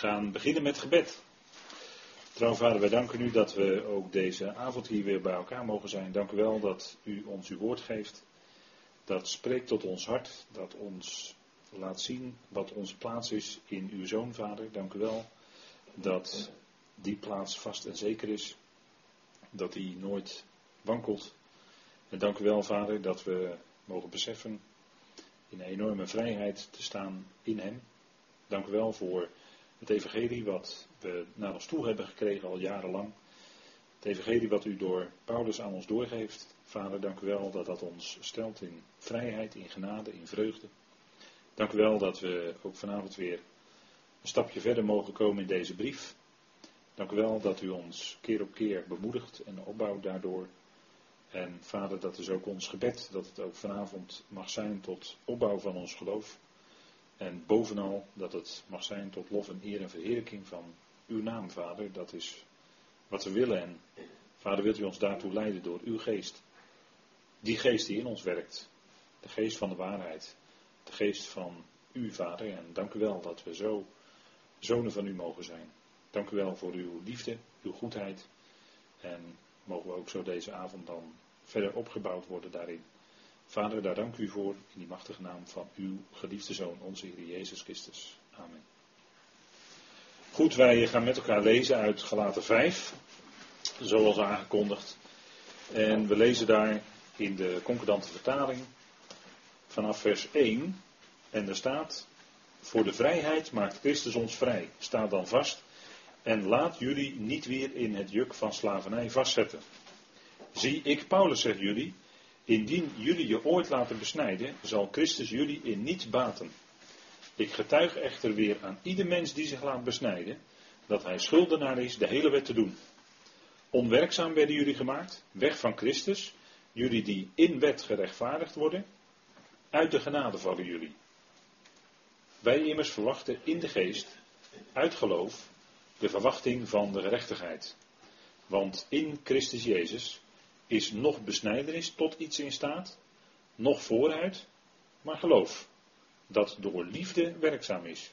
gaan beginnen met gebed. Trouw vader, wij danken u dat we ook deze avond hier weer bij elkaar mogen zijn. Dank u wel dat u ons uw woord geeft. Dat spreekt tot ons hart, dat ons laat zien wat onze plaats is in uw zoon, vader. Dank u wel dat die plaats vast en zeker is. Dat die nooit wankelt. En dank u wel, vader, dat we mogen beseffen in een enorme vrijheid te staan in hem. Dank u wel voor het evangelie wat we naar ons toe hebben gekregen al jarenlang. Het evangelie wat u door Paulus aan ons doorgeeft. Vader, dank u wel dat dat ons stelt in vrijheid, in genade, in vreugde. Dank u wel dat we ook vanavond weer een stapje verder mogen komen in deze brief. Dank u wel dat u ons keer op keer bemoedigt en opbouwt daardoor. En vader, dat is ook ons gebed, dat het ook vanavond mag zijn tot opbouw van ons geloof. En bovenal dat het mag zijn tot lof en eer en verheerlijking van uw naam, Vader. Dat is wat we willen. En Vader, wilt u ons daartoe leiden door uw geest. Die geest die in ons werkt. De geest van de waarheid. De geest van u, Vader. En dank u wel dat we zo zonen van u mogen zijn. Dank u wel voor uw liefde, uw goedheid. En mogen we ook zo deze avond dan verder opgebouwd worden daarin. Vader, daar dank u voor in die machtige naam van uw geliefde Zoon, onze Heer Jezus Christus. Amen. Goed, wij gaan met elkaar lezen uit Galaten 5, zoals aangekondigd. En we lezen daar in de concordante vertaling vanaf vers 1. En er staat, voor de vrijheid maakt Christus ons vrij. Staat dan vast. En laat jullie niet weer in het juk van slavernij vastzetten. Zie, ik, Paulus, zeg jullie, Indien jullie je ooit laten besnijden, zal Christus jullie in niets baten. Ik getuig echter weer aan ieder mens die zich laat besnijden, dat hij schuldenaar is de hele wet te doen. Onwerkzaam werden jullie gemaakt, weg van Christus, jullie die in wet gerechtvaardigd worden, uit de genade vallen jullie. Wij immers verwachten in de geest, uit geloof, de verwachting van de gerechtigheid. Want in Christus Jezus is nog besnijdenis tot iets in staat, nog vooruit, maar geloof, dat door liefde werkzaam is.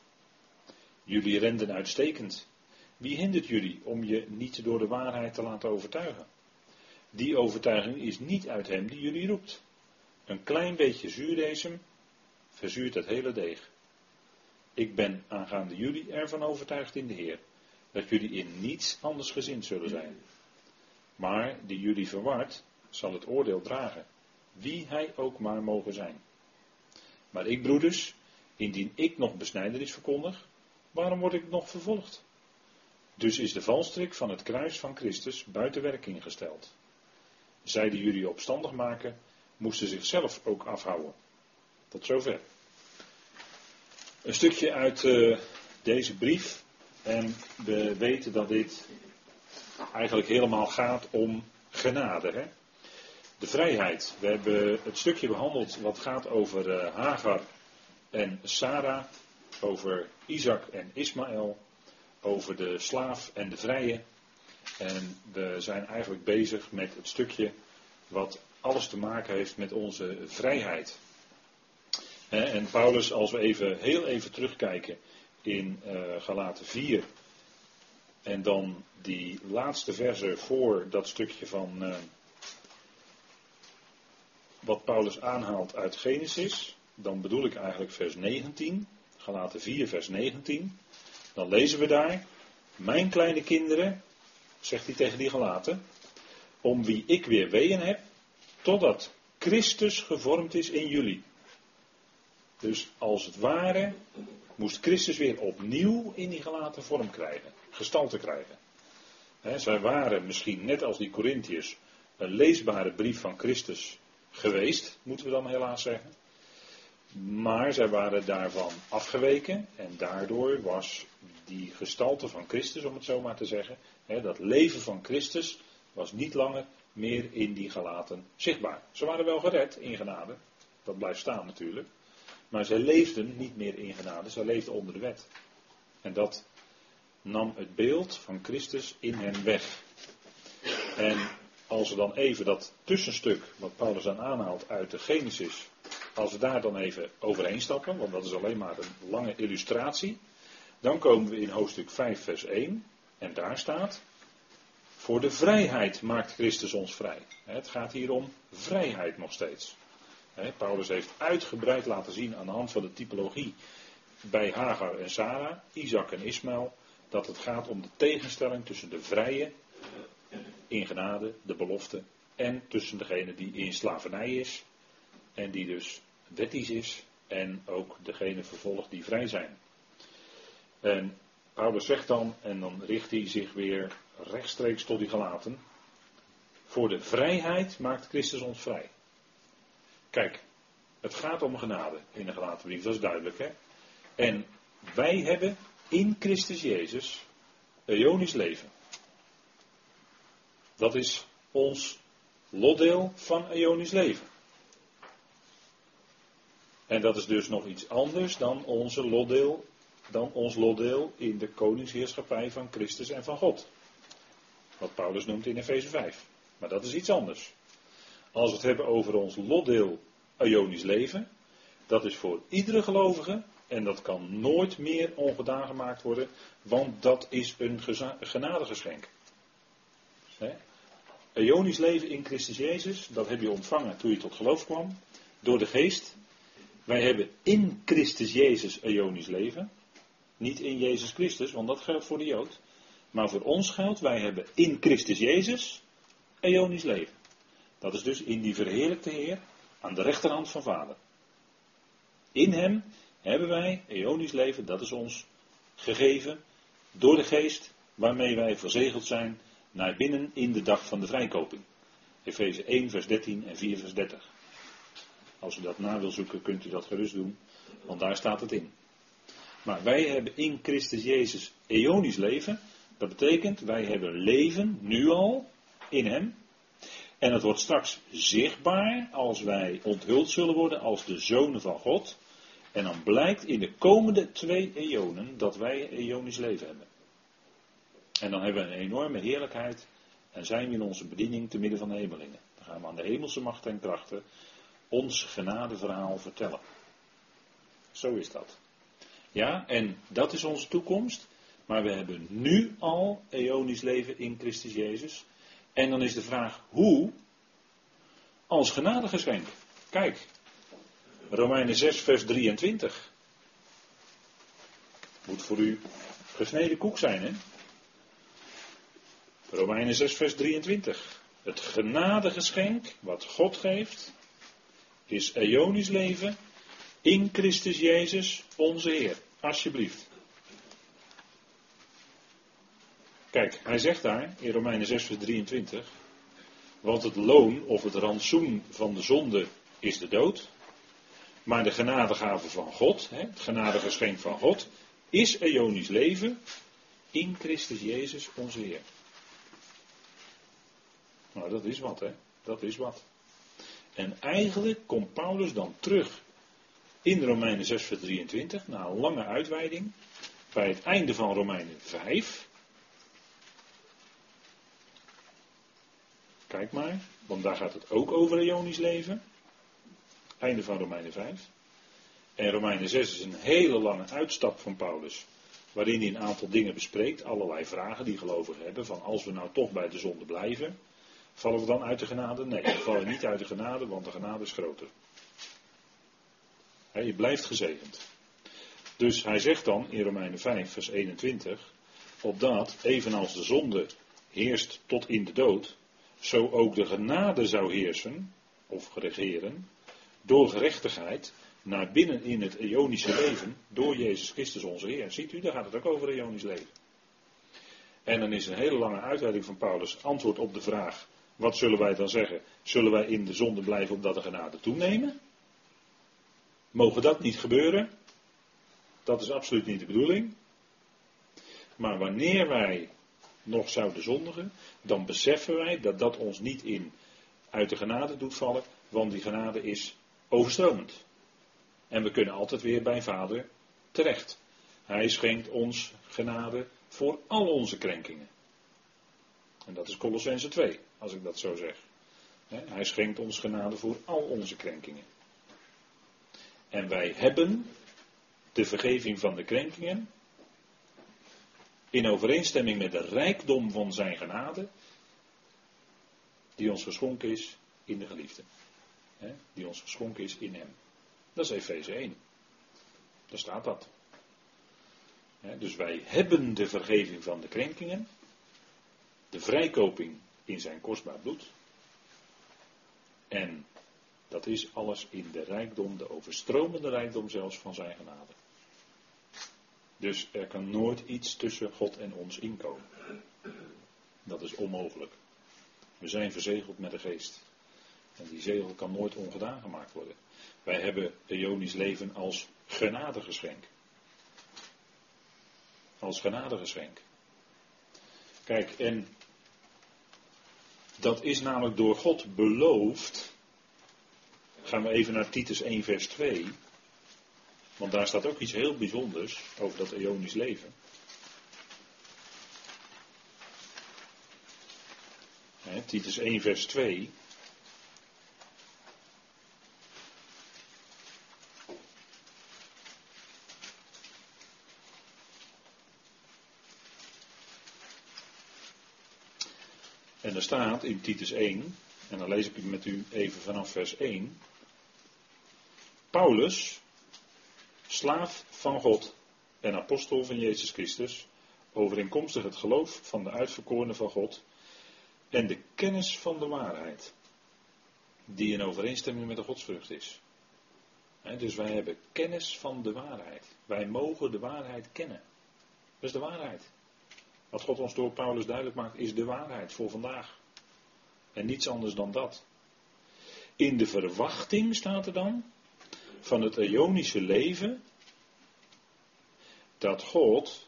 Jullie renden uitstekend. Wie hindert jullie om je niet door de waarheid te laten overtuigen? Die overtuiging is niet uit hem die jullie roept. Een klein beetje zuurdesem verzuurt het hele deeg. Ik ben aangaande jullie ervan overtuigd in de Heer, dat jullie in niets anders gezind zullen zijn. Maar die jullie verward, zal het oordeel dragen, wie hij ook maar mogen zijn. Maar ik, broeders, indien ik nog besnijdenis verkondig, waarom word ik nog vervolgd? Dus is de valstrik van het kruis van Christus buiten werking gesteld. Zij die jullie opstandig maken, moesten zichzelf ook afhouden. Tot zover. Een stukje uit uh, deze brief. En we weten dat dit eigenlijk helemaal gaat om genade. Hè? De vrijheid. We hebben het stukje behandeld wat gaat over uh, Hagar en Sarah, over Isaac en Ismaël, over de slaaf en de vrije. En we zijn eigenlijk bezig met het stukje wat alles te maken heeft met onze vrijheid. En Paulus, als we even heel even terugkijken in uh, Galaten 4, en dan die laatste verse voor dat stukje van uh, wat Paulus aanhaalt uit Genesis. Dan bedoel ik eigenlijk vers 19. Galaten 4, vers 19. Dan lezen we daar. Mijn kleine kinderen, zegt hij tegen die gelaten, om wie ik weer weeën heb, totdat Christus gevormd is in jullie. Dus als het ware moest Christus weer opnieuw in die gelaten vorm krijgen gestalte krijgen. zij waren misschien net als die Corinthiërs een leesbare brief van Christus geweest, moeten we dan helaas zeggen. Maar zij waren daarvan afgeweken en daardoor was die gestalte van Christus, om het zo maar te zeggen, dat leven van Christus was niet langer meer in die gelaten zichtbaar. Ze waren wel gered in genade, dat blijft staan natuurlijk. Maar zij leefden niet meer in genade, zij leefden onder de wet. En dat nam het beeld van Christus in hen weg. En als we dan even dat tussenstuk wat Paulus aanhaalt uit de Genesis, als we daar dan even overheen stappen, want dat is alleen maar een lange illustratie, Dan komen we in hoofdstuk 5, vers 1. En daar staat. Voor de vrijheid maakt Christus ons vrij. Het gaat hier om vrijheid nog steeds. Paulus heeft uitgebreid laten zien aan de hand van de typologie bij Hagar en Sarah, Isaac en Ismaël, dat het gaat om de tegenstelling tussen de vrije in genade, de belofte, en tussen degene die in slavernij is en die dus wettisch is en ook degene vervolgt die vrij zijn. En Paulus zegt dan, en dan richt hij zich weer rechtstreeks tot die gelaten, voor de vrijheid maakt Christus ons vrij. Kijk, het gaat om genade in de gelaten brief, dat is duidelijk hè. En wij hebben in Christus Jezus eonisch leven. Dat is ons lotdeel van eonisch leven. En dat is dus nog iets anders dan, onze lotdeel, dan ons lotdeel in de koningsheerschappij van Christus en van God. Wat Paulus noemt in Efeze 5. Maar dat is iets anders. Als we het hebben over ons lotdeel Ionisch leven, dat is voor iedere gelovige en dat kan nooit meer ongedaan gemaakt worden, want dat is een genadegeschenk. Ionisch leven in Christus Jezus, dat heb je ontvangen toen je tot geloof kwam, door de geest. Wij hebben in Christus Jezus Ionisch leven. Niet in Jezus Christus, want dat geldt voor de Jood. Maar voor ons geldt, wij hebben in Christus Jezus Ionisch leven. Dat is dus in die verheerlijkte Heer aan de rechterhand van Vader. In Hem hebben wij eonisch leven, dat is ons gegeven door de geest waarmee wij verzegeld zijn naar binnen in de dag van de vrijkoping. Efeze 1, vers 13 en 4, vers 30. Als u dat na wil zoeken, kunt u dat gerust doen, want daar staat het in. Maar wij hebben in Christus Jezus eonisch leven. Dat betekent, wij hebben leven, nu al, in Hem. En het wordt straks zichtbaar als wij onthuld zullen worden als de zonen van God. En dan blijkt in de komende twee eonen dat wij eonisch leven hebben. En dan hebben we een enorme heerlijkheid en zijn we in onze bediening te midden van de hemelingen. Dan gaan we aan de hemelse macht en krachten ons genadeverhaal vertellen. Zo is dat. Ja, en dat is onze toekomst. Maar we hebben nu al eonisch leven in Christus Jezus. En dan is de vraag hoe? Als genadegeschenk. Kijk, Romeinen 6, vers 23. Moet voor u gesneden koek zijn, hè? Romeinen 6, vers 23. Het genadegeschenk wat God geeft, is eonisch leven in Christus Jezus, onze Heer. Alsjeblieft. Kijk, hij zegt daar in Romeinen 6, vers 23. Want het loon of het rantsoen van de zonde is de dood. Maar de genadegave van God, het genadegeschenk van God, is eonisch leven in Christus Jezus onze Heer. Nou, dat is wat, hè? Dat is wat. En eigenlijk komt Paulus dan terug in Romeinen 6, vers 23, na een lange uitweiding, bij het einde van Romeinen 5. Kijk maar, want daar gaat het ook over eonisch leven. Einde van Romeinen 5. En Romeinen 6 is een hele lange uitstap van Paulus. Waarin hij een aantal dingen bespreekt, allerlei vragen die gelovigen hebben. Van als we nou toch bij de zonde blijven, vallen we dan uit de genade? Nee, we vallen niet uit de genade, want de genade is groter. je blijft gezegend. Dus hij zegt dan in Romeinen 5, vers 21, opdat, evenals de zonde heerst tot in de dood, zo ook de genade zou heersen, of regeren, door gerechtigheid naar binnen in het eonische leven door Jezus Christus onze Heer. Ziet u, daar gaat het ook over eonisch leven. En dan is een hele lange uitweiding van Paulus antwoord op de vraag, wat zullen wij dan zeggen? Zullen wij in de zonde blijven omdat de genade toenemen? Mogen dat niet gebeuren? Dat is absoluut niet de bedoeling. Maar wanneer wij nog zouden zondigen, dan beseffen wij dat dat ons niet in uit de genade doet vallen, want die genade is overstromend. En we kunnen altijd weer bij Vader terecht. Hij schenkt ons genade voor al onze krenkingen. En dat is Colossense 2, als ik dat zo zeg. Hij schenkt ons genade voor al onze krenkingen. En wij hebben de vergeving van de krenkingen In overeenstemming met de rijkdom van zijn genade, die ons geschonken is in de geliefde. die ons geschonken is in hem. Dat is Efeze 1. Daar staat dat. dus wij hebben de vergeving van de krenkingen, de vrijkoping in zijn kostbaar bloed. En dat is alles in de rijkdom, de overstromende rijkdom zelfs van zijn genade. Dus er kan nooit iets tussen God en ons inkomen. Dat is onmogelijk. We zijn verzegeld met de geest. En die zegel kan nooit ongedaan gemaakt worden. Wij hebben Ionisch leven als genadegeschenk. Als genadegeschenk. Kijk, en dat is namelijk door God beloofd. Gaan we even naar Titus 1, vers 2. Want daar staat ook iets heel bijzonders over dat Ionisch leven. Titus 1, vers 2. En er staat in Titus 1, en dan lees ik het met u even vanaf vers 1. Paulus, slaaf van God en apostel van Jezus Christus, overeenkomstig het geloof van de uitverkorenen van God en de kennis van de waarheid, die in overeenstemming met de godsvrucht is. dus wij hebben kennis van de waarheid. Wij mogen de waarheid kennen. Dat is de waarheid. Wat God ons door Paulus duidelijk maakt, is de waarheid voor vandaag. En niets anders dan dat. In de verwachting staat er dan van het Ionische leven dat God,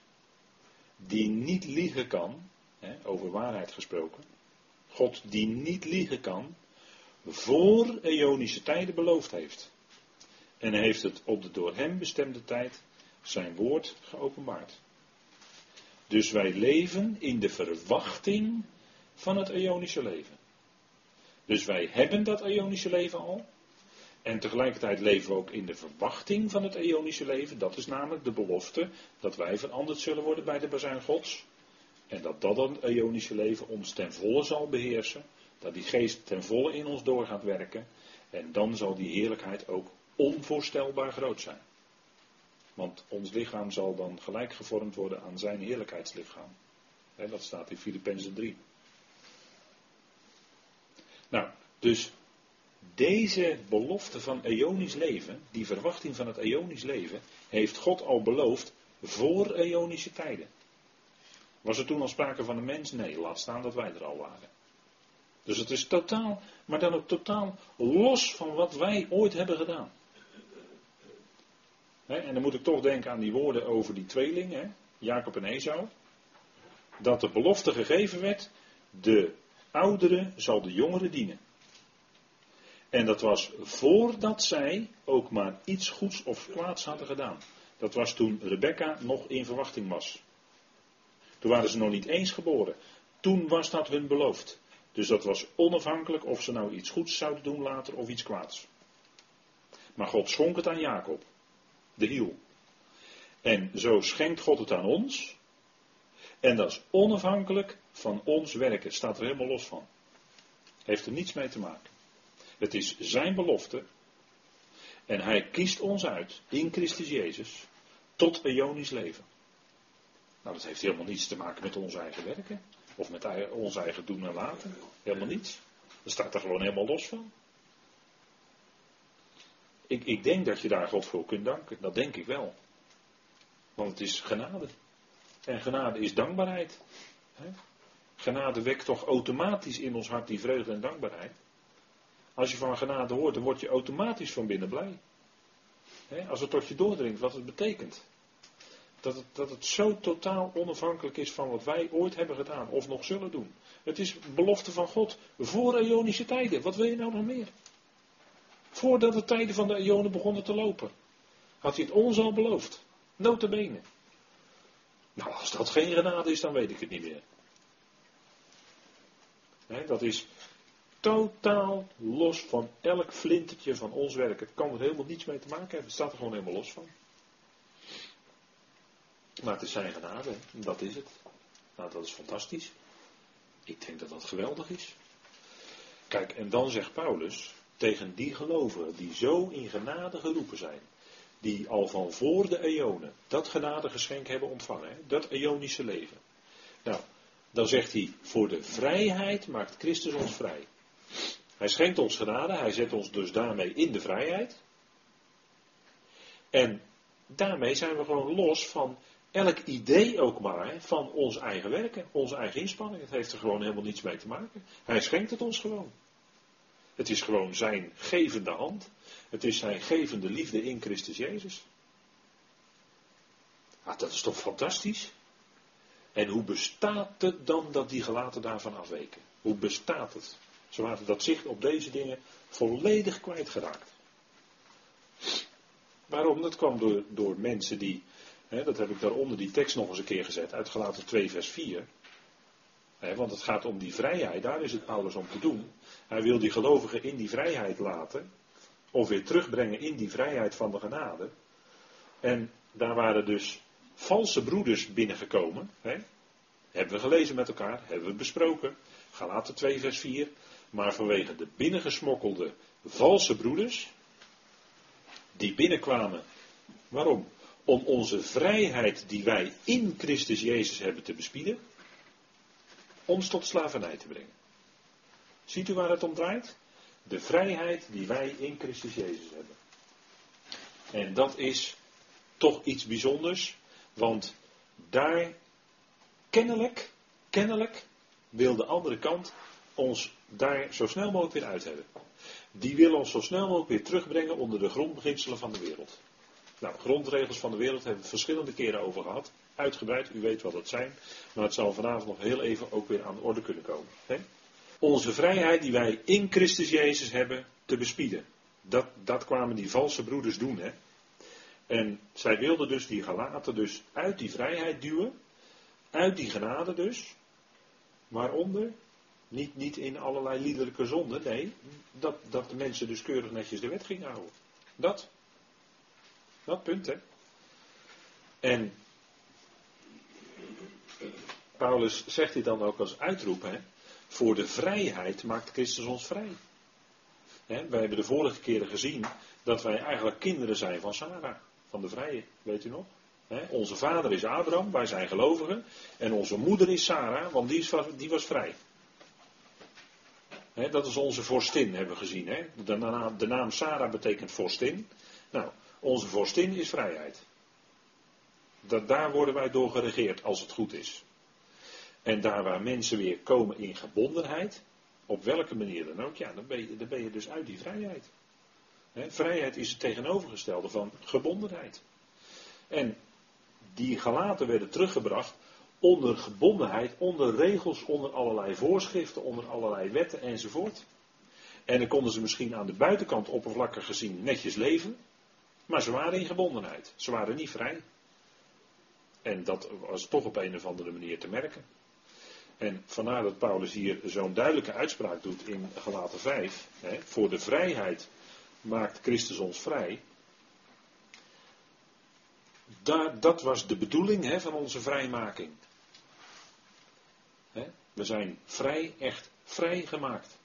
die niet liegen kan, hè, over waarheid gesproken, God die niet liegen kan, voor Ionische tijden beloofd heeft. En heeft het op de door hem bestemde tijd zijn woord geopenbaard. Dus wij leven in de verwachting van het Ionische leven. Dus wij hebben dat Ionische leven al. En tegelijkertijd leven we ook in de verwachting van het Ionische leven. Dat is namelijk de belofte dat wij veranderd zullen worden bij de bazuin Gods. En dat dat dan Ionische leven ons ten volle zal beheersen. Dat die geest ten volle in ons door gaat werken. En dan zal die heerlijkheid ook onvoorstelbaar groot zijn. Want ons lichaam zal dan gelijk gevormd worden aan zijn heerlijkheidslichaam. dat staat in Filippenzen 3. Nou, dus deze belofte van eonisch leven, die verwachting van het eonisch leven, heeft God al beloofd voor eonische tijden. Was er toen al sprake van een mens? Nee, laat staan dat wij er al waren. Dus het is totaal, maar dan ook totaal los van wat wij ooit hebben gedaan. en dan moet ik toch denken aan die woorden over die tweelingen, Jacob en Esau. Dat de belofte gegeven werd, de oudere zal de jongere dienen. En dat was voordat zij ook maar iets goeds of kwaads hadden gedaan. Dat was toen Rebecca nog in verwachting was. Toen waren ze nog niet eens geboren. Toen was dat hun beloofd. Dus dat was onafhankelijk of ze nou iets goeds zouden doen later of iets kwaads. Maar God schonk het aan Jacob, de hiel. En zo schenkt God het aan ons. En dat is onafhankelijk van ons werken. Staat er helemaal los van. Heeft er niets mee te maken. Het is zijn belofte. En hij kiest ons uit in Christus Jezus tot eonisch leven. Nou, dat heeft helemaal niets te maken met onze eigen werken. Of met ons eigen doen en laten. Helemaal niets. Dat staat er gewoon helemaal los van. Ik, ik denk dat je daar God voor kunt danken. Dat denk ik wel. Want het is genade. En genade is dankbaarheid. Genade wekt toch automatisch in ons hart die vreugde en dankbaarheid. Als je van genade hoort, dan word je automatisch van binnen blij. als het tot je doordringt wat het betekent. Dat het, dat het zo totaal onafhankelijk is van wat wij ooit hebben gedaan of nog zullen doen. Het is belofte van God voor Ionische tijden. Wat wil je nou nog meer? Voordat de tijden van de Ionen begonnen te lopen. Had hij het ons al beloofd. Notabene. Nou, als dat geen genade is, dan weet ik het niet meer. dat is totaal los van elk flintertje van ons werk. Het kan er helemaal niets mee te maken hebben. Het staat er gewoon helemaal los van. Maar het is zijn genade, dat is het. Nou, dat is fantastisch. Ik denk dat dat geweldig is. Kijk, en dan zegt Paulus tegen die gelovigen die zo in genade geroepen zijn, die al van voor de eonen dat genadegeschenk hebben ontvangen, dat eonische leven. Nou, dan zegt hij, voor de vrijheid maakt Christus ons vrij. Hij schenkt ons genade, hij zet ons dus daarmee in de vrijheid. En daarmee zijn we gewoon los van elk idee ook maar van ons eigen werken, onze eigen inspanning. Het heeft er gewoon helemaal niets mee te maken. Hij schenkt het ons gewoon. Het is gewoon zijn gevende hand. Het is zijn gevende liefde in Christus Jezus. Ah, dat is toch fantastisch? En hoe bestaat het dan dat die gelaten daarvan afweken? Hoe bestaat het? Ze waren dat zicht op deze dingen volledig kwijtgeraakt. Waarom? Dat kwam door, door mensen die, hè, dat heb ik daaronder die tekst nog eens een keer gezet, uit gelaten 2 vers 4. Hè, want het gaat om die vrijheid, daar is het Paulus om te doen. Hij wil die gelovigen in die vrijheid laten, of weer terugbrengen in die vrijheid van de genade. En daar waren dus valse broeders binnengekomen. Hè? Hebben we gelezen met elkaar, hebben we besproken. Galaten 2 vers 4. Maar vanwege de binnengesmokkelde valse broeders, die binnenkwamen. Waarom? Om onze vrijheid die wij in Christus Jezus hebben te bespieden, ons tot slavernij te brengen. Ziet u waar het om draait? De vrijheid die wij in Christus Jezus hebben. En dat is toch iets bijzonders, want daar kennelijk, kennelijk wil de andere kant ons daar zo snel mogelijk weer uit hebben. Die wil ons zo snel mogelijk weer terugbrengen onder de grondbeginselen van de wereld. Nou, grondregels van de wereld hebben we verschillende keren over gehad. Uitgebreid, u weet wat dat zijn. Maar het zal vanavond nog heel even ook weer aan de orde kunnen komen. Hè? Onze vrijheid die wij in Christus Jezus hebben te bespieden. Dat, dat kwamen die valse broeders doen. Hè? En zij wilden dus die gelaten dus uit die vrijheid duwen. Uit die genade dus. Waaronder? Niet, niet in allerlei liederlijke zonden. Nee, dat, dat de mensen dus keurig netjes de wet gingen houden. Dat. Dat punt, hè. En Paulus zegt dit dan ook als uitroep, hè. Voor de vrijheid maakt Christus ons vrij. Hè, wij hebben de vorige keren gezien dat wij eigenlijk kinderen zijn van Sarah, van de vrije, weet u nog? Onze vader is Abraham, wij zijn gelovigen. En onze moeder is Sarah, want die, is, die was vrij dat is onze vorstin, hebben we gezien. De, naam, de naam Sarah betekent vorstin. Nou, onze vorstin is vrijheid. Dat, daar worden wij door geregeerd als het goed is. En daar waar mensen weer komen in gebondenheid, op welke manier dan ook, ja, dan ben je, dan ben je dus uit die vrijheid. vrijheid is het tegenovergestelde van gebondenheid. En die gelaten werden teruggebracht onder gebondenheid, onder regels, onder allerlei voorschriften, onder allerlei wetten enzovoort. En dan konden ze misschien aan de buitenkant oppervlakkig gezien netjes leven, maar ze waren in gebondenheid. Ze waren niet vrij. En dat was toch op een of andere manier te merken. En vandaar dat Paulus hier zo'n duidelijke uitspraak doet in Galaten 5. Hè, voor de vrijheid maakt Christus ons vrij. Daar, dat was de bedoeling hè, van onze vrijmaking. We zijn vrij, echt vrijgemaakt.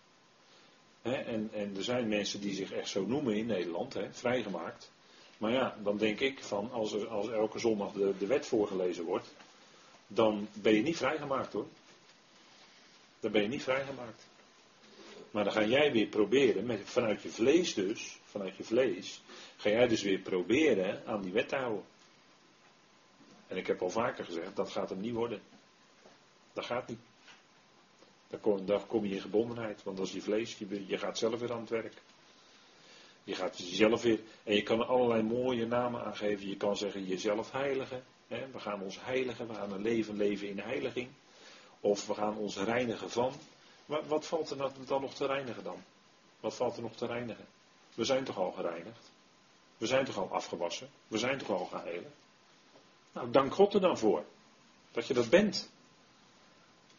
en, en er zijn mensen die zich echt zo noemen in Nederland, he, vrijgemaakt. Maar ja, dan denk ik van als, er, als elke zondag de, de wet voorgelezen wordt, dan ben je niet vrijgemaakt hoor. Dan ben je niet vrijgemaakt. Maar dan ga jij weer proberen, met, vanuit je vlees dus, vanuit je vlees, ga jij dus weer proberen aan die wet te houden. En ik heb al vaker gezegd, dat gaat hem niet worden. Dat gaat niet. Dan kom, je in gebondenheid, want is je vlees, je, gaat zelf weer aan het werk. Je gaat jezelf weer, en je kan er allerlei mooie namen aangeven. Je kan zeggen jezelf heiligen. Hè? We gaan ons heiligen, we gaan een leven leven in heiliging. Of we gaan ons reinigen van. Maar wat valt er dan nog te reinigen dan? Wat valt er nog te reinigen? We zijn toch al gereinigd? We zijn toch al afgewassen? We zijn toch al geheiligd? Nou, dank God er dan voor. Dat je dat bent.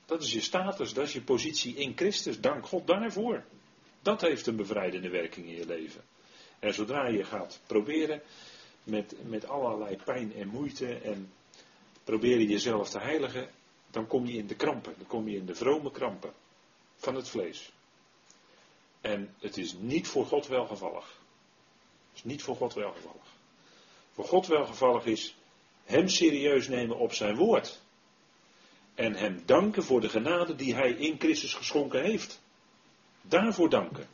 Dat is je status, dat is je positie in Christus. Dank God daarvoor. Dat heeft een bevrijdende werking in je leven. En zodra je gaat proberen met, met allerlei pijn en moeite en probeer je jezelf te heiligen, dan kom je in de krampen. Dan kom je in de vrome krampen van het vlees. En het is niet voor God welgevallig. Het is niet voor God welgevallig. Voor God welgevallig is Hem serieus nemen op zijn woord. En Hem danken voor de genade die Hij in Christus geschonken heeft. Daarvoor danken.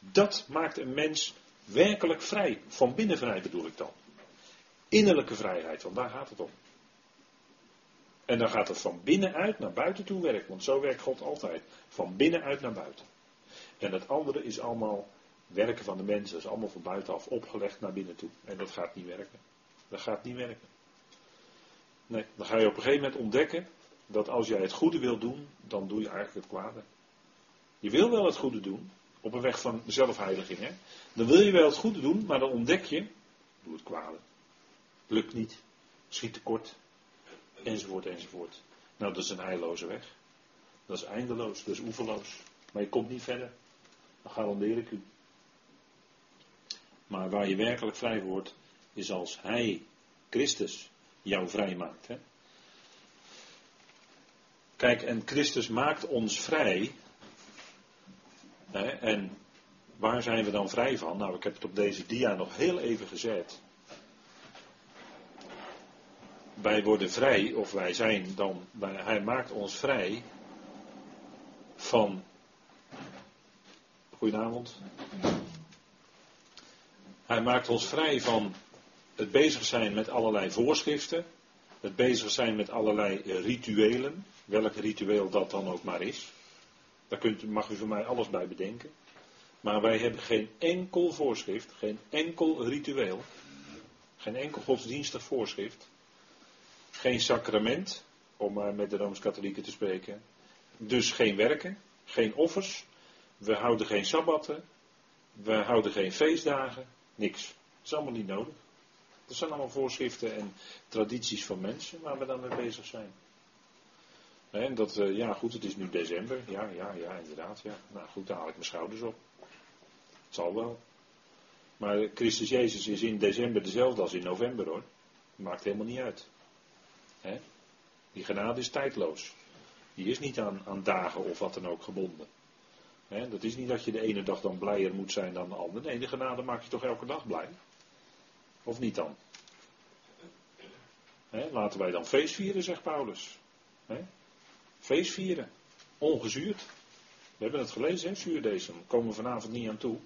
Dat maakt een mens werkelijk vrij. Van binnen vrij bedoel ik dan. Innerlijke vrijheid, want daar gaat het om. En dan gaat het van binnenuit naar buiten toe werken, want zo werkt God altijd. Van binnenuit naar buiten. En het andere is allemaal werken van de mensen, dat is allemaal van buitenaf opgelegd naar binnen toe. En dat gaat niet werken. Dat gaat niet werken. Nee, dan ga je op een gegeven moment ontdekken dat als jij het goede wil doen, dan doe je eigenlijk het kwade. Je wil wel het goede doen, op een weg van zelfheiliging. Hè? Dan wil je wel het goede doen, maar dan ontdek je, doe het kwade. Lukt niet, schiet tekort, enzovoort, enzovoort. Nou, dat is een heilloze weg. Dat is eindeloos, dat is oeverloos. Maar je komt niet verder. Dan garandeer ik u. Maar waar je werkelijk vrij wordt, is als Hij, Christus, jou vrij maakt. Hè? Kijk, en Christus maakt ons vrij. Hè? En waar zijn we dan vrij van? Nou, ik heb het op deze dia nog heel even gezet. Wij worden vrij, of wij zijn dan, hij maakt ons vrij van. Goedenavond. Hij maakt ons vrij van het bezig zijn met allerlei voorschriften, het bezig zijn met allerlei rituelen, welk ritueel dat dan ook maar is. Daar kunt, mag u voor mij alles bij bedenken. Maar wij hebben geen enkel voorschrift, geen enkel ritueel, geen enkel godsdienstig voorschrift, geen sacrament, om maar met de Rooms-Katholieken te spreken. Dus geen werken, geen offers, we houden geen sabbatten, we houden geen feestdagen, niks. Dat is allemaal niet nodig. Dat zijn allemaal voorschriften en tradities van mensen waar we dan mee bezig zijn. En dat, eh, ja goed, het is nu december. Ja, ja, ja, inderdaad. Ja. Nou goed, daar haal ik mijn schouders op. Het zal wel. Maar Christus Jezus is in december dezelfde als in november hoor. Maakt helemaal niet uit. Die genade is tijdloos. Die is niet aan, aan dagen of wat dan ook gebonden. dat is niet dat je de ene dag dan blijer moet zijn dan de andere. Nee, de genade maakt je toch elke dag blij. Of niet dan? laten wij dan feest vieren, zegt Paulus. Feest vieren. Ongezuurd. We hebben het gelezen, hè, zuurdesem. Daar komen we vanavond niet aan toe.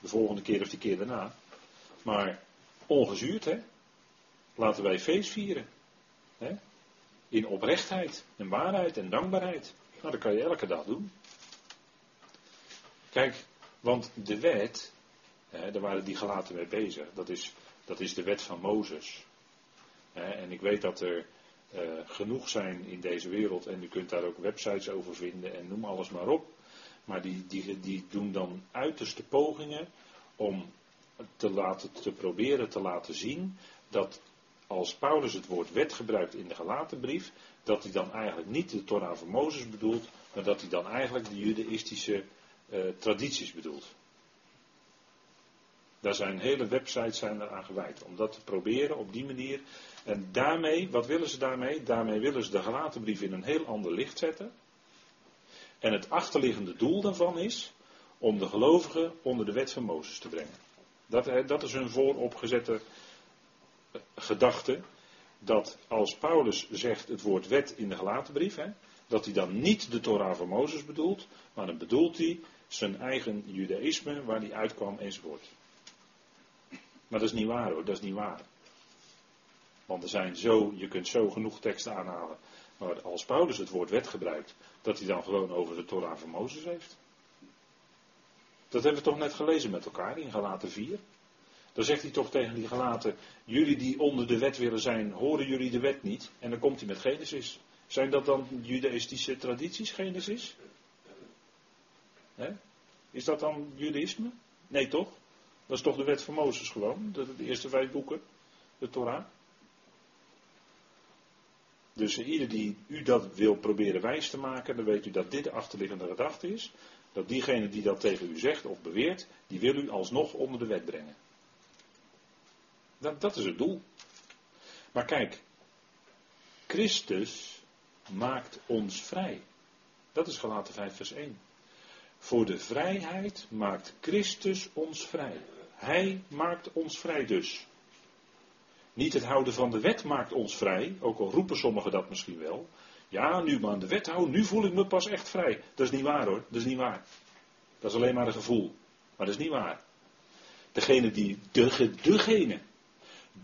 De volgende keer of die keer daarna. Maar ongezuurd, hè. Laten wij feest vieren. In oprechtheid en waarheid en dankbaarheid. Nou, dat kan je elke dag doen. Kijk, want de wet, hè, daar waren die gelaten mee bezig, dat is, dat is de wet van Mozes. En ik weet dat er uh, genoeg zijn in deze wereld en u kunt daar ook websites over vinden en noem alles maar op. Maar die, die, die doen dan uiterste pogingen om te, laten, te proberen te laten zien dat als Paulus het woord wet gebruikt in de gelaten brief, dat hij dan eigenlijk niet de Torah van Mozes bedoelt, maar dat hij dan eigenlijk de judaïstische uh, tradities bedoelt. Daar zijn hele websites zijn eraan gewijd om dat te proberen op die manier. En daarmee, wat willen ze daarmee? Daarmee willen ze de gelaten brief in een heel ander licht zetten. En het achterliggende doel daarvan is om de gelovigen onder de wet van Mozes te brengen. Dat, dat is hun vooropgezette gedachte dat als Paulus zegt het woord wet in de gelaten brief, hè, dat hij dan niet de Torah van Mozes bedoelt, maar dan bedoelt hij zijn eigen judaïsme waar hij uitkwam enzovoort. Maar dat is niet waar hoor, dat is niet waar. Want er zijn zo, je kunt zo genoeg teksten aanhalen. Maar als Paulus het woord wet gebruikt, dat hij dan gewoon over de Torah van Mozes heeft. Dat hebben we toch net gelezen met elkaar in Galaten 4. Dan zegt hij toch tegen die gelaten, jullie die onder de wet willen zijn, horen jullie de wet niet? En dan komt hij met Genesis. Zijn dat dan judaïstische tradities, Genesis? Is dat dan judaïsme? Nee toch? Dat is toch de wet van Mozes gewoon, de, de eerste vijf boeken, de Torah. Dus ieder die u dat wil proberen wijs te maken, dan weet u dat dit de achterliggende gedachte is. Dat diegene die dat tegen u zegt of beweert, die wil u alsnog onder de wet brengen. Dat, dat is het doel. Maar kijk, Christus maakt ons vrij. Dat is gelaten 5 vers 1. Voor de vrijheid maakt Christus ons vrij. Hij maakt ons vrij dus. Niet het houden van de wet maakt ons vrij, ook al roepen sommigen dat misschien wel. Ja, nu maar aan de wet houden, nu voel ik me pas echt vrij. Dat is niet waar hoor, dat is niet waar. Dat is alleen maar een gevoel. Maar dat is niet waar. Degene die, de, degene,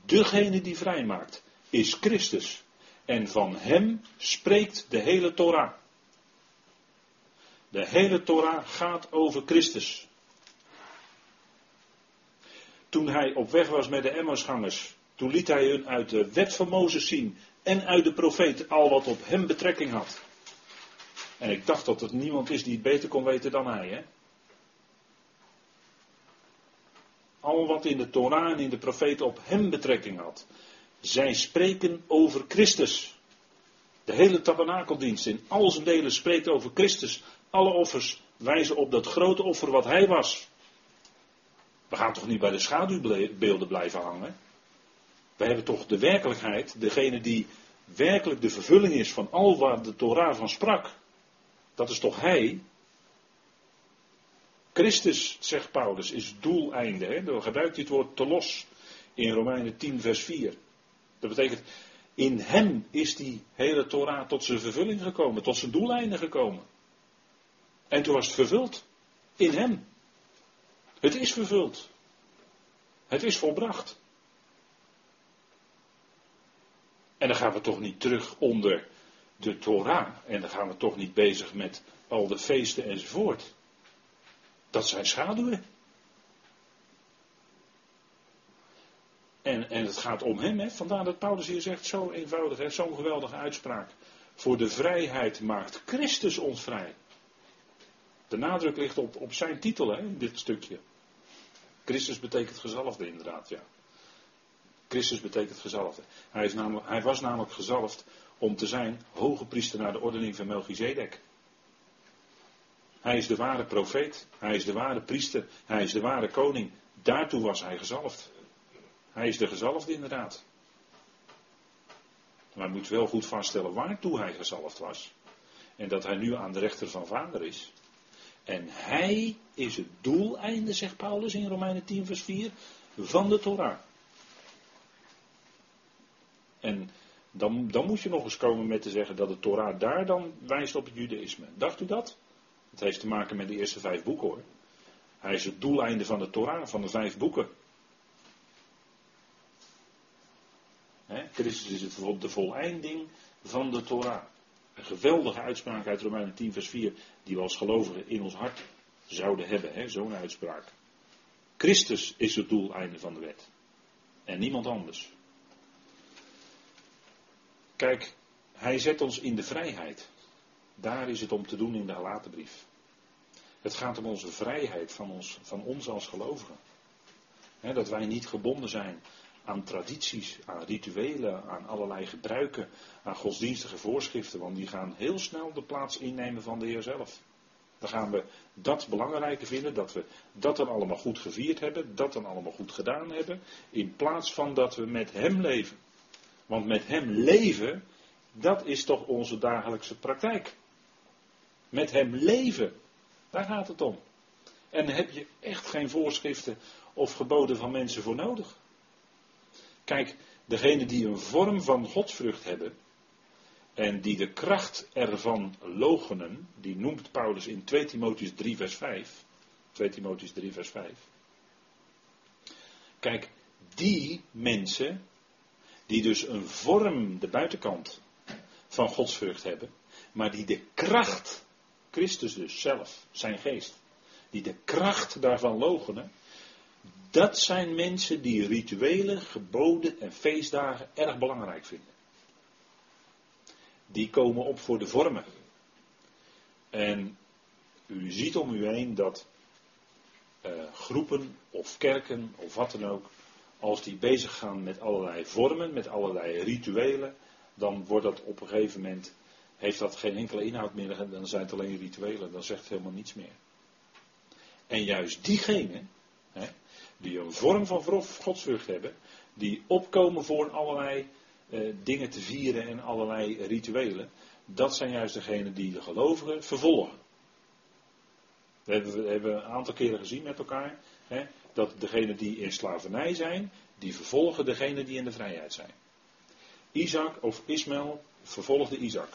degene die vrij maakt, is Christus. En van hem spreekt de hele Torah. De hele Torah gaat over Christus. Toen hij op weg was met de Emmausgangers, toen liet hij hun uit de wet van Mozes zien en uit de profeet al wat op hem betrekking had. En ik dacht dat het niemand is die het beter kon weten dan hij. Hè? Al wat in de Torah en in de profeten op hem betrekking had. Zij spreken over Christus. De hele tabernakeldienst in al zijn delen spreekt over Christus. Alle offers wijzen op dat grote offer wat hij was. We gaan toch niet bij de schaduwbeelden blijven hangen? We hebben toch de werkelijkheid, degene die werkelijk de vervulling is van al waar de Torah van sprak. Dat is toch hij? Christus, zegt Paulus, is doeleinde. Hè? Dan gebruikt hij het woord telos in Romeinen 10, vers 4. Dat betekent, in hem is die hele Torah tot zijn vervulling gekomen, tot zijn doeleinde gekomen. En toen was het vervuld. In hem. Het is vervuld. Het is volbracht. En dan gaan we toch niet terug onder de Torah. En dan gaan we toch niet bezig met al de feesten enzovoort. Dat zijn schaduwen. En, en het gaat om hem, hè? vandaar dat Paulus hier zegt, zo eenvoudig, zo'n geweldige uitspraak. Voor de vrijheid maakt Christus ons vrij. De nadruk ligt op, op zijn titel, hè, dit stukje. Christus betekent gezalfde, inderdaad, ja. Christus betekent gezalfde. Hij, is namelijk, hij was namelijk gezalfd om te zijn hoge priester naar de ordening van Melchizedek. Hij is de ware profeet, hij is de ware priester, hij is de ware koning. Daartoe was hij gezalfd. Hij is de gezalfde inderdaad. Maar we moeten wel goed vaststellen waartoe hij gezalfd was. En dat hij nu aan de rechter van vader is. En hij is het doeleinde, zegt Paulus in Romeinen 10, vers 4, van de Torah. En dan, dan moet je nog eens komen met te zeggen dat de Torah daar dan wijst op het judaïsme. Dacht u dat? Het heeft te maken met de eerste vijf boeken hoor. Hij is het doeleinde van de Torah, van de vijf boeken. Christus is het, de voleinding van de Torah. Een geweldige uitspraak uit Romeinen 10, vers 4, die we als gelovigen in ons hart zouden hebben. Zo'n uitspraak. Christus is het doeleinde van de wet. En niemand anders. Kijk, hij zet ons in de vrijheid. Daar is het om te doen in de gelaten brief. Het gaat om onze vrijheid van ons, van ons als gelovigen. dat wij niet gebonden zijn aan tradities, aan rituelen, aan allerlei gebruiken, aan godsdienstige voorschriften, want die gaan heel snel de plaats innemen van de Heer zelf. Dan gaan we dat belangrijker vinden, dat we dat dan allemaal goed gevierd hebben, dat dan allemaal goed gedaan hebben, in plaats van dat we met Hem leven. Want met Hem leven, dat is toch onze dagelijkse praktijk. Met Hem leven, daar gaat het om. En heb je echt geen voorschriften of geboden van mensen voor nodig. Kijk, degene die een vorm van godsvrucht hebben en die de kracht ervan logenen, die noemt Paulus in 2 Timotheus 3 vers 5. 2 Timotheus 3 vers 5. Kijk, die mensen, die dus een vorm, de buitenkant, van godsvrucht hebben, maar die de kracht, Christus dus zelf, zijn geest, die de kracht daarvan logenen, dat zijn mensen die rituelen, geboden en feestdagen erg belangrijk vinden. Die komen op voor de vormen. En u ziet om u heen dat uh, groepen of kerken of wat dan ook, als die bezig gaan met allerlei vormen, met allerlei rituelen, dan wordt dat op een gegeven moment, heeft dat geen enkele inhoud meer, dan zijn het alleen rituelen, dan zegt het helemaal niets meer. En juist diegenen, hè, die een vorm van godsvrucht hebben, die opkomen voor allerlei eh, dingen te vieren en allerlei rituelen. Dat zijn juist degenen die de gelovigen vervolgen. Dat hebben we hebben een aantal keren gezien met elkaar. Hè, dat degenen die in slavernij zijn, die vervolgen degenen die in de vrijheid zijn. Isaac of Ismaël vervolgde Isaac.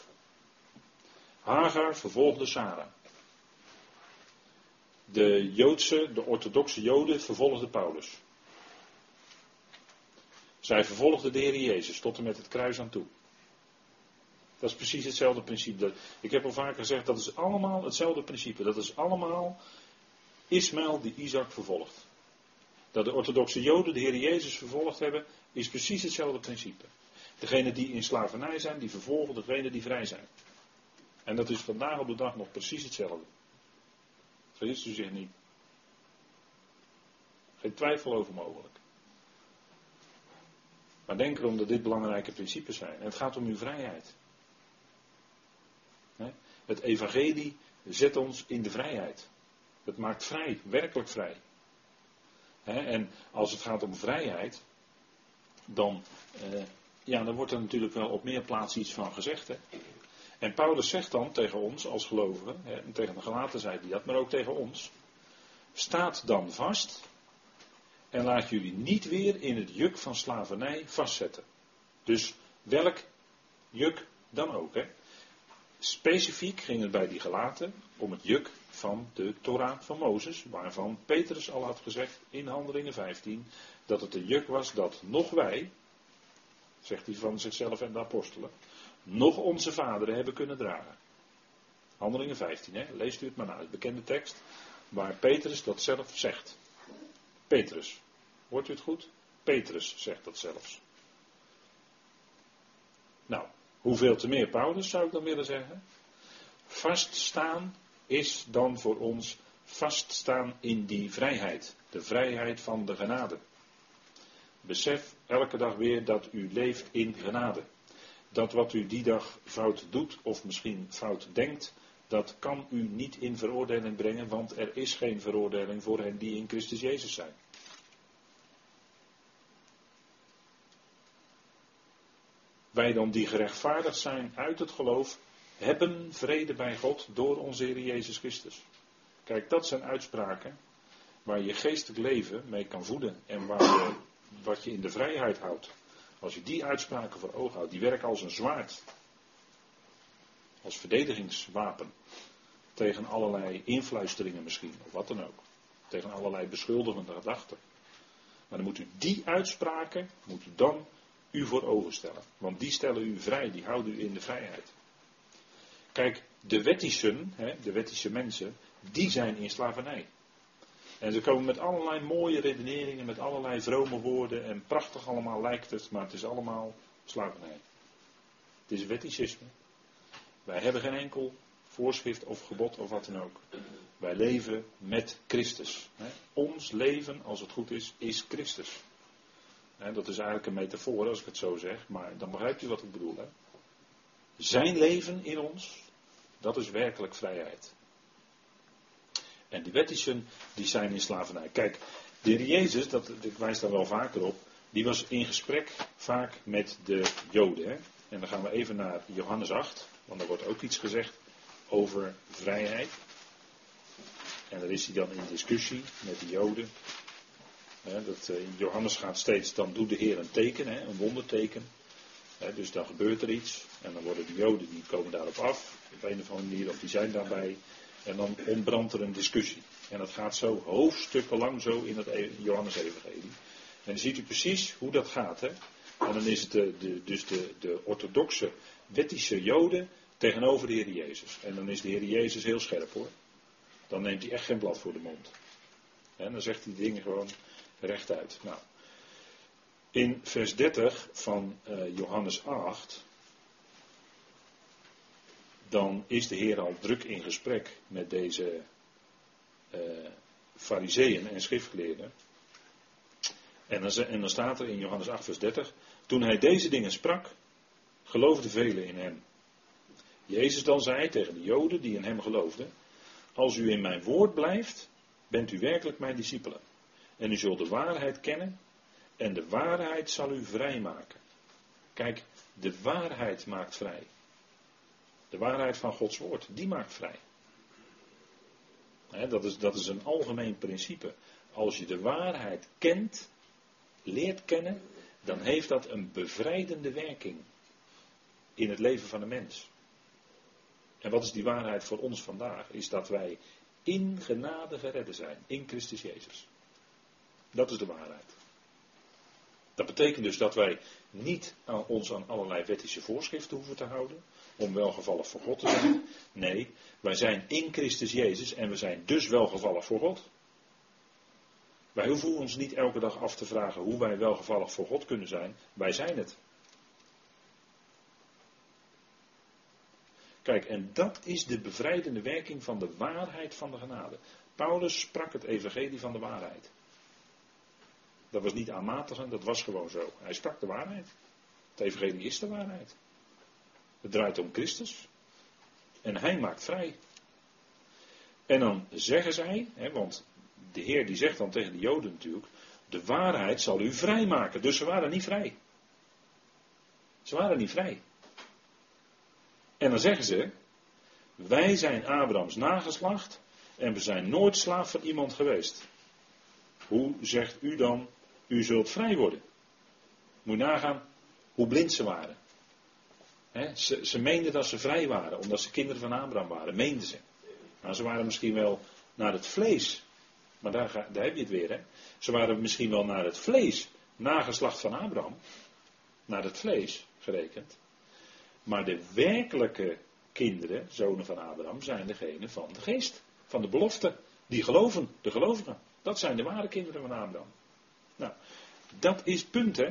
Hagar vervolgde Sarah. De Joodse, de orthodoxe Joden vervolgden Paulus. Zij vervolgden de Heer Jezus tot en met het kruis aan toe. Dat is precies hetzelfde principe. Ik heb al vaker gezegd, dat is allemaal hetzelfde principe. Dat is allemaal Ismaël die Isaac vervolgt. Dat de orthodoxe Joden de Heer Jezus vervolgd hebben, is precies hetzelfde principe. Degenen die in slavernij zijn, die vervolgen degenen die vrij zijn. En dat is vandaag op de dag nog precies hetzelfde. Vergist u zich niet. Geen twijfel over mogelijk. Maar denk erom dat dit belangrijke principes zijn. En het gaat om uw vrijheid. Het evangelie zet ons in de vrijheid. Het maakt vrij, werkelijk vrij. En als het gaat om vrijheid, dan, eh, ja, dan wordt er natuurlijk wel op meer plaatsen iets van gezegd. Hè? En Paulus zegt dan tegen ons als gelovigen, hè, tegen de gelaten zei hij dat, maar ook tegen ons. Staat dan vast en laat jullie niet weer in het juk van slavernij vastzetten. Dus welk juk dan ook. Hè? Specifiek ging het bij die gelaten om het juk van de Torah van Mozes, waarvan Petrus al had gezegd in Handelingen 15, dat het een juk was dat nog wij, zegt hij van zichzelf en de apostelen, nog onze vaderen hebben kunnen dragen. Handelingen 15, hè? leest u het maar na, het bekende tekst, waar Petrus dat zelf zegt. Petrus, hoort u het goed? Petrus zegt dat zelfs. Nou, hoeveel te meer Paulus zou ik dan willen zeggen? Vaststaan is dan voor ons vaststaan in die vrijheid. De vrijheid van de genade. Besef elke dag weer dat u leeft in genade. Dat wat u die dag fout doet of misschien fout denkt, dat kan u niet in veroordeling brengen, want er is geen veroordeling voor hen die in Christus Jezus zijn. Wij dan die gerechtvaardigd zijn uit het geloof, hebben vrede bij God door onze Heer Jezus Christus. Kijk, dat zijn uitspraken waar je geestelijk leven mee kan voeden en waar je, wat je in de vrijheid houdt. Als je die uitspraken voor ogen houdt, die werken als een zwaard. Als verdedigingswapen. Tegen allerlei influisteringen misschien, of wat dan ook. Tegen allerlei beschuldigende gedachten. Maar dan moet u die uitspraken, moet u dan u voor ogen stellen. Want die stellen u vrij, die houden u in de vrijheid. Kijk, de wettischen, de wettische mensen, die zijn in slavernij. En ze komen met allerlei mooie redeneringen, met allerlei vrome woorden en prachtig allemaal lijkt het, maar het is allemaal slavernij. Het is wetticisme. Wij hebben geen enkel voorschrift of gebod of wat dan ook. Wij leven met Christus. Ons leven, als het goed is, is Christus. Dat is eigenlijk een metafoor als ik het zo zeg, maar dan begrijpt u wat ik bedoel. Zijn leven in ons, dat is werkelijk vrijheid. En die wettischen, die zijn in slavernij. Kijk, de heer Jezus, dat, ik wijs daar wel vaker op, die was in gesprek vaak met de Joden. Hè? En dan gaan we even naar Johannes 8, want er wordt ook iets gezegd over vrijheid. En daar is hij dan in discussie met de Joden. dat, uh, Johannes gaat steeds, dan doet de Heer een teken, een wonderteken. dus dan gebeurt er iets. En dan worden de Joden, die komen daarop af. Op een of andere manier, of die zijn daarbij. En dan ontbrandt er een discussie. En dat gaat zo hoofdstukken lang zo in het e- Johannes-evangelie. En dan ziet u precies hoe dat gaat. Hè? En dan is het de, dus de, de orthodoxe wettische joden tegenover de Heer Jezus. En dan is de Heer Jezus heel scherp hoor. Dan neemt hij echt geen blad voor de mond. En dan zegt hij dingen gewoon rechtuit. Nou, in vers 30 van uh, Johannes 8 dan is de Heer al druk in gesprek met deze uh, fariseeën en schriftgeleerden. En dan, en dan staat er in Johannes 8, vers 30, toen hij deze dingen sprak, geloofden velen in hem. Jezus dan zei tegen de Joden die in hem geloofden, als u in mijn woord blijft, bent u werkelijk mijn discipelen. En u zult de waarheid kennen en de waarheid zal u vrijmaken. Kijk, de waarheid maakt vrij. De waarheid van Gods woord, die maakt vrij. dat, is, dat is een algemeen principe. Als je de waarheid kent, leert kennen, dan heeft dat een bevrijdende werking in het leven van de mens. En wat is die waarheid voor ons vandaag? Is dat wij in genade geredden zijn, in Christus Jezus. Dat is de waarheid. Dat betekent dus dat wij niet aan ons aan allerlei wettische voorschriften hoeven te houden, om welgevallig voor God te zijn. Nee, wij zijn in Christus Jezus en we zijn dus welgevallig voor God. Wij hoeven ons niet elke dag af te vragen hoe wij welgevallig voor God kunnen zijn. Wij zijn het. Kijk, en dat is de bevrijdende werking van de waarheid van de genade. Paulus sprak het evangelie van de waarheid. Dat was niet aanmatigend, dat was gewoon zo. Hij sprak de waarheid. Het evangelie is de waarheid. Het draait om Christus. En hij maakt vrij. En dan zeggen zij, hè, want de Heer die zegt dan tegen de Joden natuurlijk, de waarheid zal u vrijmaken. Dus ze waren niet vrij. Ze waren niet vrij. En dan zeggen ze, wij zijn Abrahams nageslacht en we zijn nooit slaaf van iemand geweest. Hoe zegt u dan, u zult vrij worden? Moet nagaan hoe blind ze waren. Ze, ze meenden dat ze vrij waren, omdat ze kinderen van Abraham waren, meenden ze. Nou, ze waren misschien wel naar het vlees, maar daar, daar heb je het weer. Hè? Ze waren misschien wel naar het vlees, nageslacht van Abraham, naar het vlees gerekend. Maar de werkelijke kinderen, zonen van Abraham, zijn degene van de geest, van de belofte. Die geloven, de gelovigen. Dat zijn de ware kinderen van Abraham. Nou, dat is punt, hè.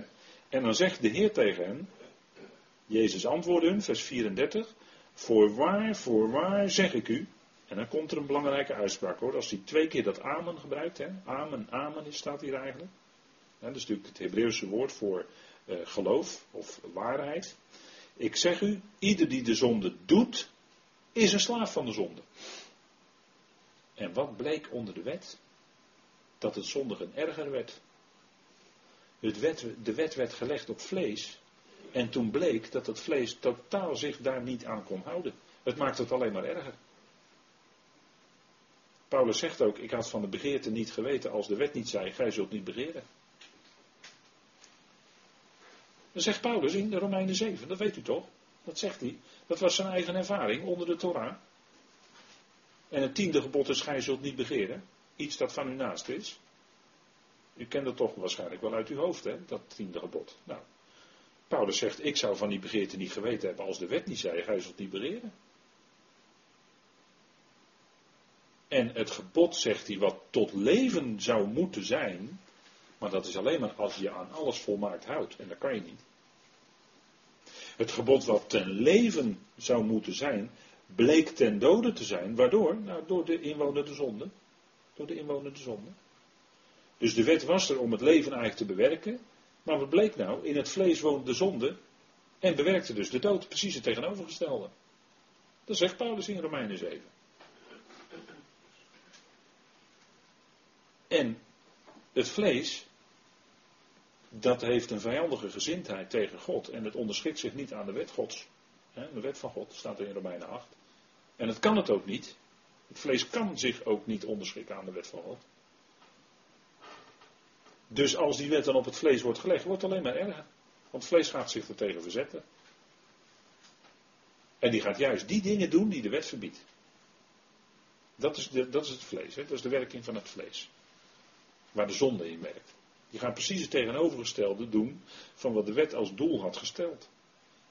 En dan zegt de Heer tegen hen, Jezus antwoordde hun, vers 34, voorwaar, voorwaar zeg ik u. En dan komt er een belangrijke uitspraak hoor, als hij twee keer dat amen gebruikt, hè. Amen, amen staat hier eigenlijk. dat is natuurlijk het Hebreeuwse woord voor uh, geloof of waarheid. Ik zeg u, ieder die de zonde doet, is een slaaf van de zonde. En wat bleek onder de wet? Dat het zondigen erger werd. Het wet, de wet werd gelegd op vlees. En toen bleek dat het vlees totaal zich daar niet aan kon houden. Het maakt het alleen maar erger. Paulus zegt ook: Ik had van de begeerte niet geweten als de wet niet zei: Gij zult niet begeren. Dat zegt Paulus in de Romeinen 7, dat weet u toch? Dat zegt hij. Dat was zijn eigen ervaring onder de Torah. En het tiende gebod is: Gij zult niet begeren. Iets dat van u naast is. U kent dat toch waarschijnlijk wel uit uw hoofd, hè? Dat tiende gebod. Nou, Paulus zegt: Ik zou van die begeerte niet geweten hebben als de wet niet zei: Gij zult niet begeren. En het gebod, zegt hij, wat tot leven zou moeten zijn, maar dat is alleen maar als je aan alles volmaakt houdt. En dat kan je niet. Het gebod wat ten leven zou moeten zijn, bleek ten dode te zijn. Waardoor? Nou, door de inwonende zonde. Door de inwonende zonde. Dus de wet was er om het leven eigenlijk te bewerken. Maar wat bleek nou? In het vlees woont de zonde. En bewerkte dus de dood. Precies het tegenovergestelde. Dat zegt Paulus in Romeinen 7. En het vlees, dat heeft een vijandige gezindheid tegen God. En het onderschikt zich niet aan de wet Gods. De wet van God staat er in Romeinen 8. En het kan het ook niet. Het vlees kan zich ook niet onderschikken aan de wet van God. Dus als die wet dan op het vlees wordt gelegd, wordt het alleen maar erger. Want het vlees gaat zich er tegen verzetten. En die gaat juist die dingen doen die de wet verbiedt. Dat is, de, dat is het vlees, hè? dat is de werking van het vlees. Waar de zonde in werkt. Die gaan precies het tegenovergestelde doen van wat de wet als doel had gesteld.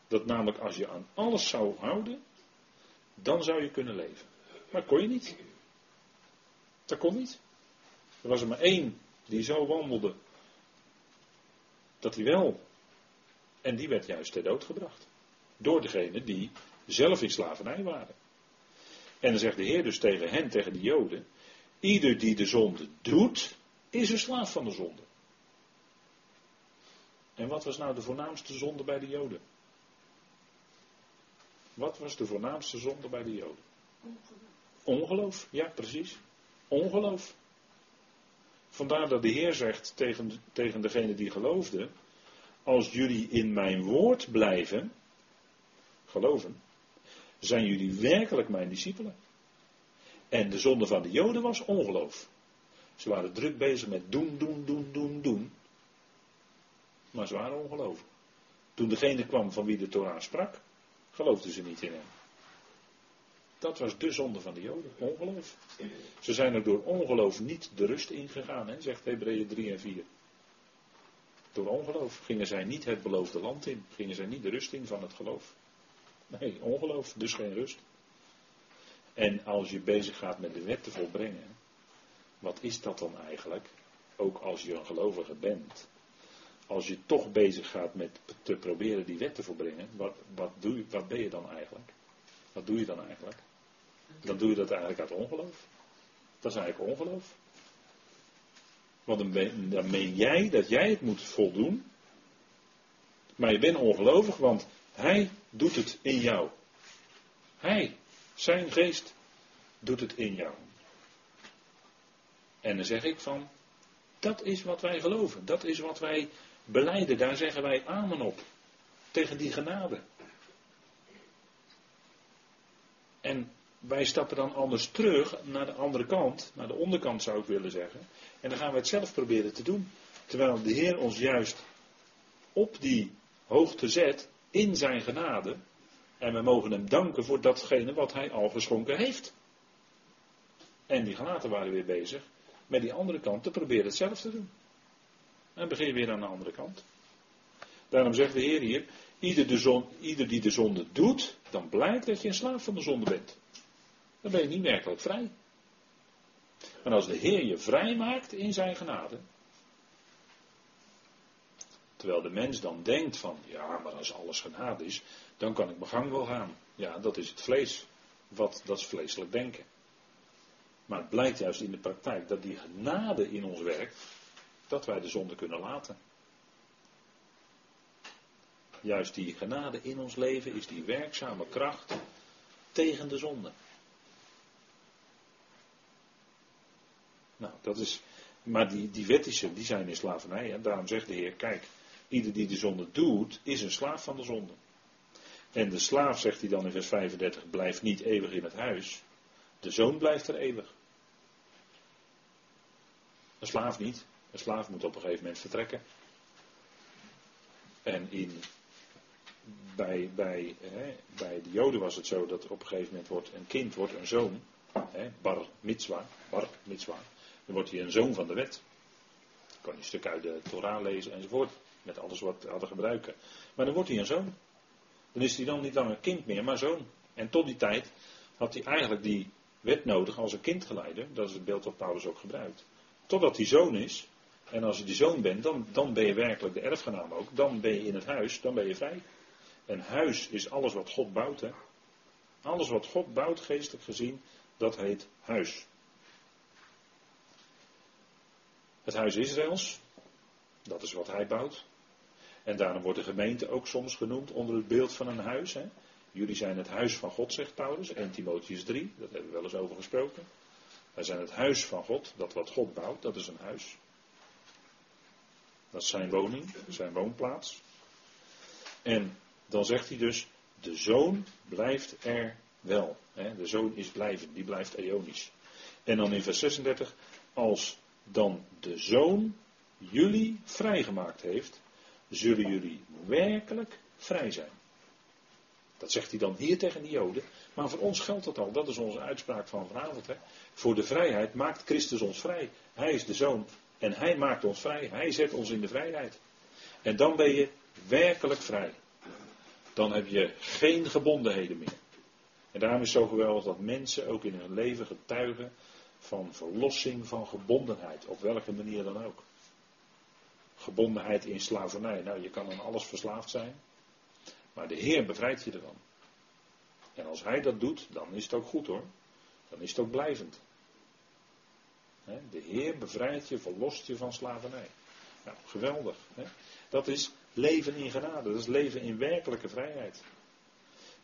Dat namelijk als je aan alles zou houden, dan zou je kunnen leven. Maar kon je niet. Dat kon niet. Er was er maar één die zo wandelde dat hij wel. En die werd juist ter dood gebracht. Door degene die zelf in slavernij waren. En dan zegt de Heer dus tegen hen, tegen de Joden: Ieder die de zonde doet, is een slaaf van de zonde. En wat was nou de voornaamste zonde bij de Joden? Wat was de voornaamste zonde bij de Joden? Ongeloof. ja precies. Ongeloof. Vandaar dat de Heer zegt tegen, tegen degene die geloofde, als jullie in mijn woord blijven, geloven, zijn jullie werkelijk mijn discipelen. En de zonde van de Joden was ongeloof. Ze waren druk bezig met doen, doen, doen, doen, doen. Maar ze waren ongelooflijk. Toen degene kwam van wie de Torah sprak, geloofden ze niet in hem. Dat was de zonde van de Joden, ongeloof. Ze zijn er door ongeloof niet de rust ingegaan, hè, zegt Hebreeën 3 en 4. Door ongeloof gingen zij niet het beloofde land in, gingen zij niet de rust in van het geloof. Nee, ongeloof, dus geen rust. En als je bezig gaat met de wet te volbrengen, wat is dat dan eigenlijk? Ook als je een gelovige bent. Als je toch bezig gaat met te proberen die wet te volbrengen, wat, wat, doe wat ben je dan eigenlijk? Wat doe je dan eigenlijk? Dan doe je dat eigenlijk uit ongeloof. Dat is eigenlijk ongeloof. Want dan, meen jij dat jij het moet voldoen. Maar je bent ongelovig, want hij doet het in jou. Hij, zijn geest, doet het in jou. En dan zeg ik van, dat is wat wij geloven. Dat is wat wij beleiden. Daar zeggen wij amen op. Tegen die genade. En wij stappen dan anders terug naar de andere kant, naar de onderkant zou ik willen zeggen. En dan gaan we het zelf proberen te doen. Terwijl de Heer ons juist op die hoogte zet in zijn genade. En we mogen hem danken voor datgene wat hij al geschonken heeft. En die gelaten waren weer bezig met die andere kant te proberen het zelf te doen. En begin weer aan de andere kant. Daarom zegt de Heer hier, ieder, de ieder die de zonde doet, dan blijkt dat je een slaaf van de zonde bent. Dan ben je niet werkelijk vrij. Maar als de Heer je vrij maakt in zijn genade, terwijl de mens dan denkt van, ja, maar als alles genade is, dan kan ik mijn gang wel gaan. Ja, dat is het vlees. Wat, dat is vleeselijk denken. Maar het blijkt juist in de praktijk dat die genade in ons werkt, dat wij de zonde kunnen laten. Juist die genade in ons leven is die werkzame kracht tegen de zonde. Nou, dat is. Maar die, die wettische, die zijn in slavernij. En daarom zegt de Heer: kijk, ieder die de zonde doet, is een slaaf van de zonde. En de slaaf, zegt hij dan in vers 35, blijft niet eeuwig in het huis. De zoon blijft er eeuwig. Een slaaf niet. Een slaaf moet op een gegeven moment vertrekken. En in, bij, bij, hè, bij de Joden was het zo dat op een gegeven moment wordt een kind wordt een zoon. Hè, bar mitzwa, bar mitzwa. Dan wordt hij een zoon van de wet. Dan kan je stuk uit de Torah lezen enzovoort. Met alles wat hadden gebruiken. Maar dan wordt hij een zoon. Dan is hij dan niet langer kind meer, maar zoon. En tot die tijd had hij eigenlijk die wet nodig als een kindgeleider. Dat is het beeld wat Paulus ook gebruikt. Totdat hij zoon is. En als je die zoon bent, dan, dan ben je werkelijk de erfgenaam ook. Dan ben je in het huis, dan ben je vrij. En huis is alles wat God bouwt. Hè? Alles wat God bouwt, geestelijk gezien, dat heet huis. Het huis Israëls, dat is wat hij bouwt. En daarom wordt de gemeente ook soms genoemd onder het beeld van een huis. Hè? Jullie zijn het huis van God, zegt Paulus, 1 Timotheus 3, dat hebben we wel eens over gesproken. Wij zijn het huis van God, dat wat God bouwt, dat is een huis. Dat is zijn woning, zijn woonplaats. En dan zegt hij dus, de zoon blijft er wel. Hè? De zoon is blijven, die blijft eonisch. En dan in vers 36, als dan de zoon jullie vrijgemaakt heeft, zullen jullie werkelijk vrij zijn. Dat zegt hij dan hier tegen de Joden. Maar voor ons geldt dat al. Dat is onze uitspraak van vanavond. Hè. Voor de vrijheid maakt Christus ons vrij. Hij is de zoon. En hij maakt ons vrij. Hij zet ons in de vrijheid. En dan ben je werkelijk vrij. Dan heb je geen gebondenheden meer. En daarom is het zo geweldig dat mensen ook in hun leven getuigen van verlossing van gebondenheid. Op welke manier dan ook. Gebondenheid in slavernij. Nou, je kan aan alles verslaafd zijn. Maar de Heer bevrijdt je ervan. En als Hij dat doet, dan is het ook goed hoor. Dan is het ook blijvend. De Heer bevrijdt je, verlost je van slavernij. Nou, geweldig. Dat is leven in genade. Dat is leven in werkelijke vrijheid.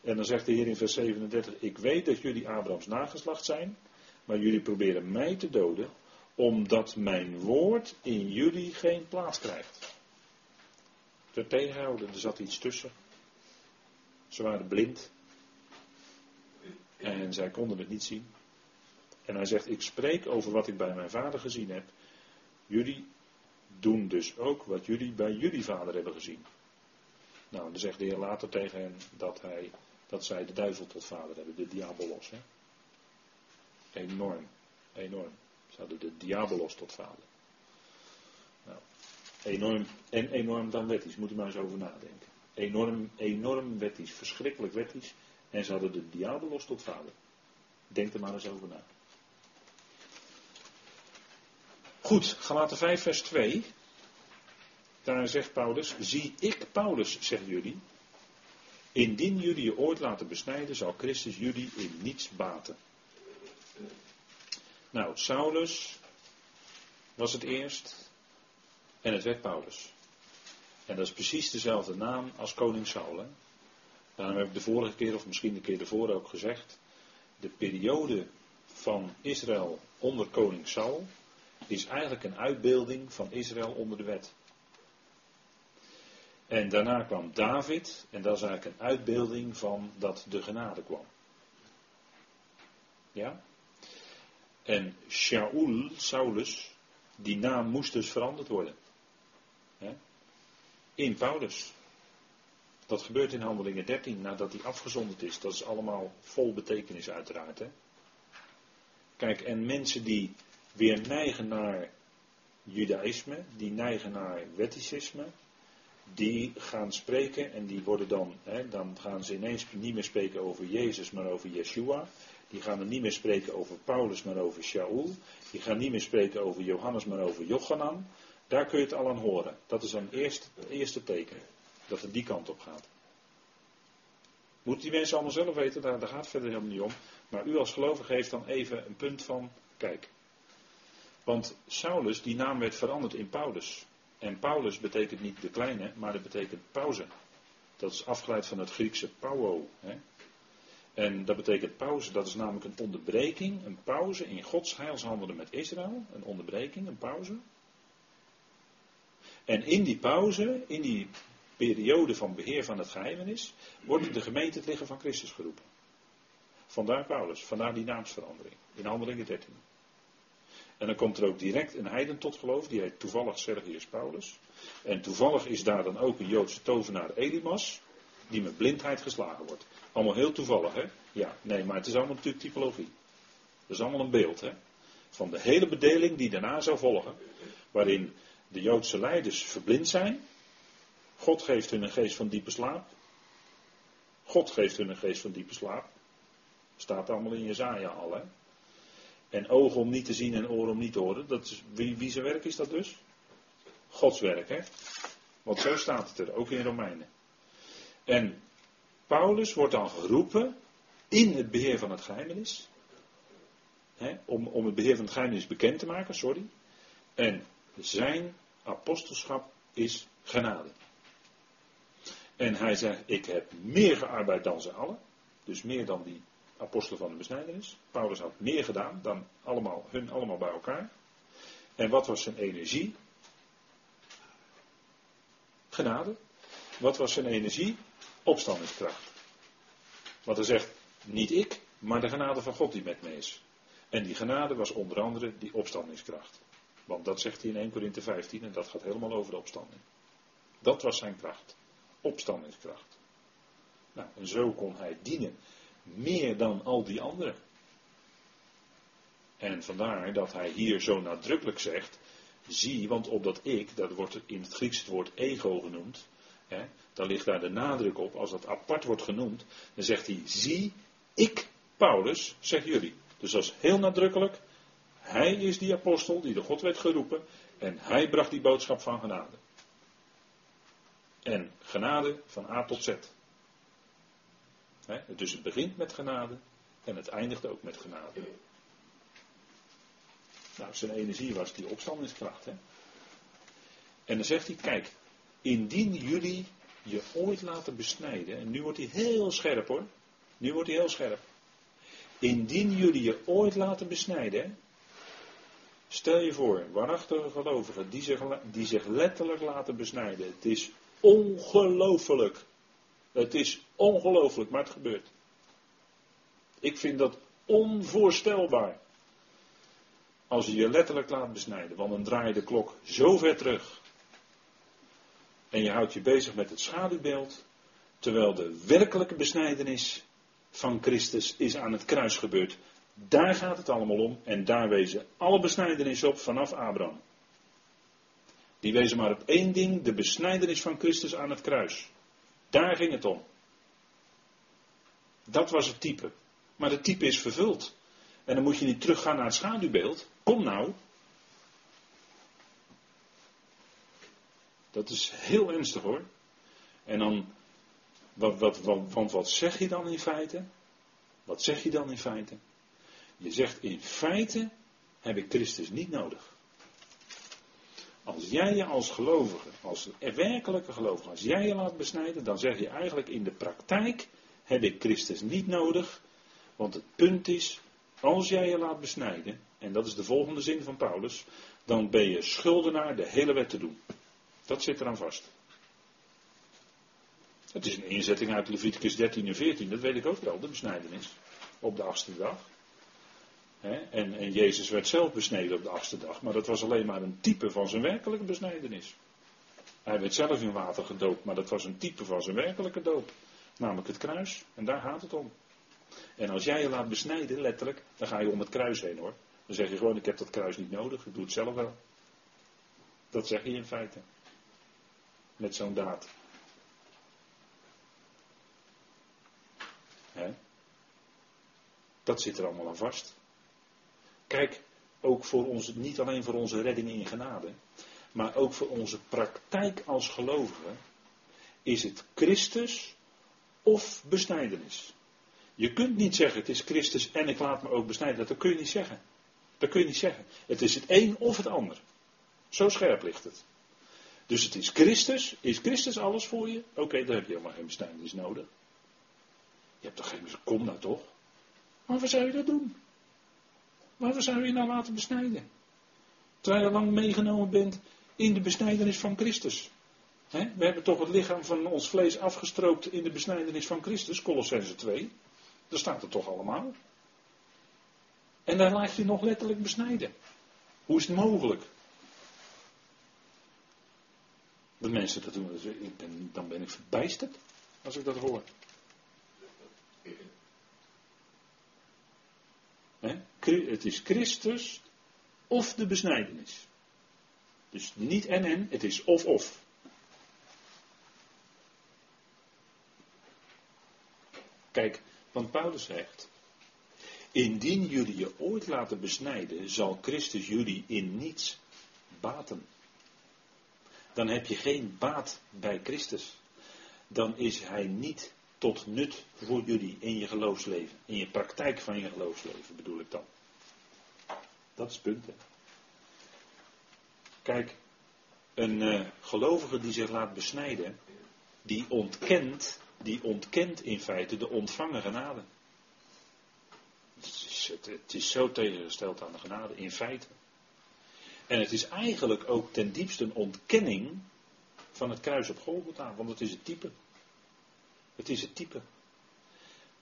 En dan zegt de Heer in vers 37: Ik weet dat jullie Abrahams nageslacht zijn, maar jullie proberen mij te doden, omdat mijn woord in jullie geen plaats krijgt. Het werd tegengehouden, er zat iets tussen. Ze waren blind. En zij konden het niet zien. En hij zegt, ik spreek over wat ik bij mijn vader gezien heb. Jullie doen dus ook wat jullie bij jullie vader hebben gezien. Nou, dan zegt de Heer later tegen hen dat, hij, dat zij de duivel tot vader hebben, de diabolos. Hè? Enorm, enorm. Ze hadden de diabolos tot vader. Nou, enorm, en enorm dan wettisch, moet u maar eens over nadenken. Enorm, enorm wettisch, verschrikkelijk wettisch. En ze hadden de diabolos tot vader. Denk er maar eens over na. Goed, Galaten 5 vers 2. Daar zegt Paulus, zie ik Paulus, zeggen jullie. Indien jullie je ooit laten besnijden, zal Christus jullie in niets baten. Nou, Saulus was het eerst en het werd Paulus. En dat is precies dezelfde naam als koning Saul. Hè? Daarom heb ik de vorige keer, of misschien de keer ervoor ook gezegd, de periode van Israël onder koning Saul is eigenlijk een uitbeelding van Israël onder de wet. En daarna kwam David, en dat is eigenlijk een uitbeelding van dat de genade kwam. Ja? En Shaul, Saulus, die naam moest dus veranderd worden. In Paulus. Dat gebeurt in Handelingen 13 nadat hij afgezonderd is. Dat is allemaal vol betekenis uiteraard. Kijk, en mensen die weer neigen naar judaïsme, die neigen naar wetticisme, die gaan spreken en die worden dan, dan gaan ze ineens niet meer spreken over Jezus, maar over Yeshua. Die gaan er niet meer spreken over Paulus, maar over Shaul. Die gaan niet meer spreken over Johannes, maar over Jochanan. Daar kun je het al aan horen. Dat is dan eerst, het eerste teken. Dat het die kant op gaat. Moeten die mensen allemaal zelf weten, daar, gaat het verder helemaal niet om. Maar u als gelovige heeft dan even een punt van, kijk. Want Saulus, die naam werd veranderd in Paulus. En Paulus betekent niet de kleine, maar dat betekent pauze. Dat is afgeleid van het Griekse pauwo. Hè? En dat betekent pauze, dat is namelijk een onderbreking, een pauze in Gods heilshandelen met Israël. Een onderbreking, een pauze. En in die pauze, in die periode van beheer van het geheimenis, wordt de gemeente het liggen van Christus geroepen. Vandaar Paulus, vandaar die naamsverandering. In Handelingen 13. En dan komt er ook direct een heiden tot geloof, die heet toevallig Sergius Paulus. En toevallig is daar dan ook een Joodse tovenaar Elimas, die met blindheid geslagen wordt. Allemaal heel toevallig, hè? Ja, nee, maar het is allemaal natuurlijk typologie. Dat is allemaal een beeld, hè? Van de hele bedeling die daarna zou volgen, waarin de Joodse leiders verblind zijn. God geeft hun een geest van diepe slaap. God geeft hun een geest van diepe slaap. Staat allemaal in Jezaja al, hè? En ogen om niet te zien en oren om niet te horen. Dat is, wie, wie zijn werk is dat dus? Gods werk, hè? Want zo staat het er, ook in Romeinen. En Paulus wordt dan geroepen in het beheer van het geheimenis. Hè, om, om het beheer van het geheimenis bekend te maken, sorry. En zijn apostelschap is genade. En hij zegt, ik heb meer gearbeid dan ze allen. Dus meer dan die apostelen van de besnijdenis. Paulus had meer gedaan dan allemaal, hun allemaal bij elkaar. En wat was zijn energie? Genade. Wat was zijn energie? Opstandingskracht. Want hij zegt, niet ik, maar de genade van God die met me is. En die genade was onder andere die opstandingskracht. Want dat zegt hij in 1 Korinthe 15 en dat gaat helemaal over de opstanding. Dat was zijn kracht. Opstandingskracht. Nou, en zo kon hij dienen meer dan al die anderen. En vandaar dat hij hier zo nadrukkelijk zegt, zie, want op dat ik, dat wordt in het Grieks het woord ego genoemd, hè, dan ligt daar de nadruk op, als dat apart wordt genoemd, dan zegt hij, zie, ik, Paulus, zeg jullie. Dus dat is heel nadrukkelijk, hij is die apostel die de God werd geroepen en hij bracht die boodschap van genade. En genade van A tot Z. Dus het begint met genade en het eindigt ook met genade. Nou, zijn energie was die opstandingskracht. Hè? En dan zegt hij, kijk, indien jullie je ooit laten besnijden, en nu wordt hij heel scherp hoor, nu wordt hij heel scherp. Indien jullie je ooit laten besnijden, stel je voor, waarachtige gelovigen die zich, die zich letterlijk laten besnijden. Het is ongelooflijk. Het is ongelooflijk, maar het gebeurt. Ik vind dat onvoorstelbaar. Als je je letterlijk laat besnijden, want dan draai je de klok zo ver terug. En je houdt je bezig met het schaduwbeeld, terwijl de werkelijke besnijdenis van Christus is aan het kruis gebeurd. Daar gaat het allemaal om en daar wezen alle besnijdenis op vanaf Abraham. Die wezen maar op één ding, de besnijdenis van Christus aan het kruis. Daar ging het om. Dat was het type. Maar het type is vervuld. En dan moet je niet teruggaan naar het schaduwbeeld. Kom nou. Dat is heel ernstig hoor. En dan, wat, wat, wat, wat zeg je dan in feite? Wat zeg je dan in feite? Je zegt in feite heb ik Christus niet nodig. Als jij je als gelovige, als werkelijke gelovige, als jij je laat besnijden, dan zeg je eigenlijk in de praktijk heb ik Christus niet nodig. Want het punt is, als jij je laat besnijden, en dat is de volgende zin van Paulus, dan ben je schuldenaar de hele wet te doen. Dat zit eraan vast. Het is een inzetting uit Leviticus 13 en 14, dat weet ik ook wel, de besnijdenis. Op de achtste dag. En, en, Jezus werd zelf besneden op de achtste dag, maar dat was alleen maar een type van zijn werkelijke besnijdenis. Hij werd zelf in water gedoopt, maar dat was een type van zijn werkelijke doop. Namelijk het kruis, en daar gaat het om. En als jij je laat besnijden, letterlijk, dan ga je om het kruis heen hoor. Dan zeg je gewoon, ik heb dat kruis niet nodig, ik doe het zelf wel. Dat zeg je in feite. Met zo'n daad. Dat zit er allemaal aan vast. Kijk, ook voor ons, niet alleen voor onze redding in genade, maar ook voor onze praktijk als gelovigen, is het Christus of besnijdenis. Je kunt niet zeggen, het is Christus en ik laat me ook besnijden. Dat kun je niet zeggen. Dat kun je niet zeggen. Het is het een of het ander. Zo scherp ligt het. Dus het is Christus. Is Christus alles voor je? Oké, dan heb je helemaal geen besnijdenis nodig. Je hebt toch geen... Kom nou toch. Waarvoor zou je dat doen? Waarvoor zou je nou laten besnijden? Terwijl je lang meegenomen bent in de besnijdenis van Christus. We hebben toch het lichaam van ons vlees afgestroopt in de besnijdenis van Christus, Colossense 2. Dat staat er toch allemaal. En daar laat je nog letterlijk besnijden. Hoe is het mogelijk? De mensen dat doen, dan ben ik verbijsterd als ik dat hoor. Het is Christus of de besnijdenis. Dus niet en en, het is of of. Kijk, want Paulus zegt, indien jullie je ooit laten besnijden, zal Christus jullie in niets baten. Dan heb je geen baat bij Christus. Dan is hij niet tot nut voor jullie in je geloofsleven. In je praktijk van je geloofsleven bedoel ik dan. Dat is het punt. Kijk, een uh, gelovige die zich laat besnijden, die ontkent, die ontkent in feite de ontvangen genade. Het is, het is zo tegengesteld aan de genade, in feite. En het is eigenlijk ook ten diepste een ontkenning van het kruis op Golgotha, want het is het type. Het is het type.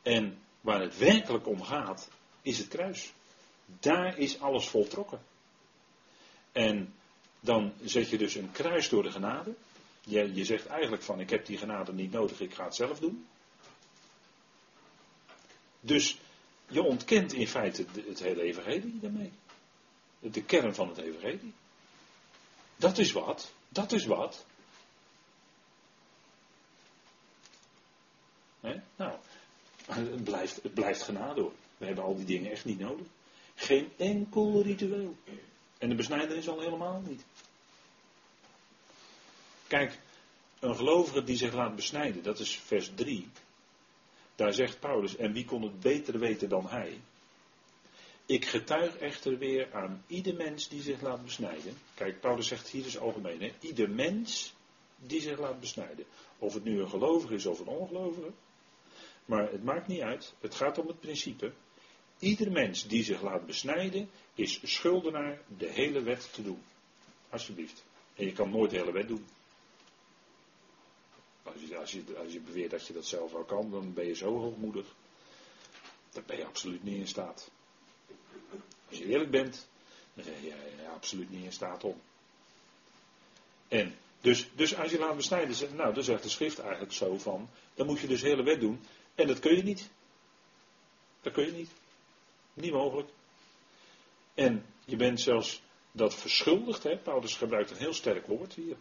En waar het werkelijk om gaat, is het kruis. Daar is alles voltrokken. En dan zet je dus een kruis door de genade. Je, je zegt eigenlijk van ik heb die genade niet nodig, ik ga het zelf doen. Dus je ontkent in feite het hele evangelie daarmee. De kern van het evangelie. Dat is wat. Dat is wat. Nou, het blijft, het blijft genade hoor. We hebben al die dingen echt niet nodig. Geen enkel ritueel. En de besnijdenis al helemaal niet. Kijk, een gelovige die zich laat besnijden, dat is vers 3. Daar zegt Paulus, en wie kon het beter weten dan hij? Ik getuig echter weer aan ieder mens die zich laat besnijden. Kijk, Paulus zegt hier dus algemeen, hè? ieder mens die zich laat besnijden. Of het nu een gelovige is of een ongelovige. Maar het maakt niet uit. Het gaat om het principe. Ieder mens die zich laat besnijden, is schuldenaar de hele wet te doen. Alsjeblieft. En je kan nooit de hele wet doen. Als je, als, je, als je beweert dat je dat zelf wel kan, dan ben je zo hoogmoedig. Daar ben je absoluut niet in staat. Als je eerlijk bent, dan zeg je ja, absoluut niet in staat om. En dus, dus als je laat besnijden, nou, dan zegt de schrift eigenlijk zo van, dan moet je dus hele wet doen. En dat kun je niet. Dat kun je niet. Niet mogelijk. En je bent zelfs dat verschuldigd, hè? Paulus gebruikt een heel sterk woord hier.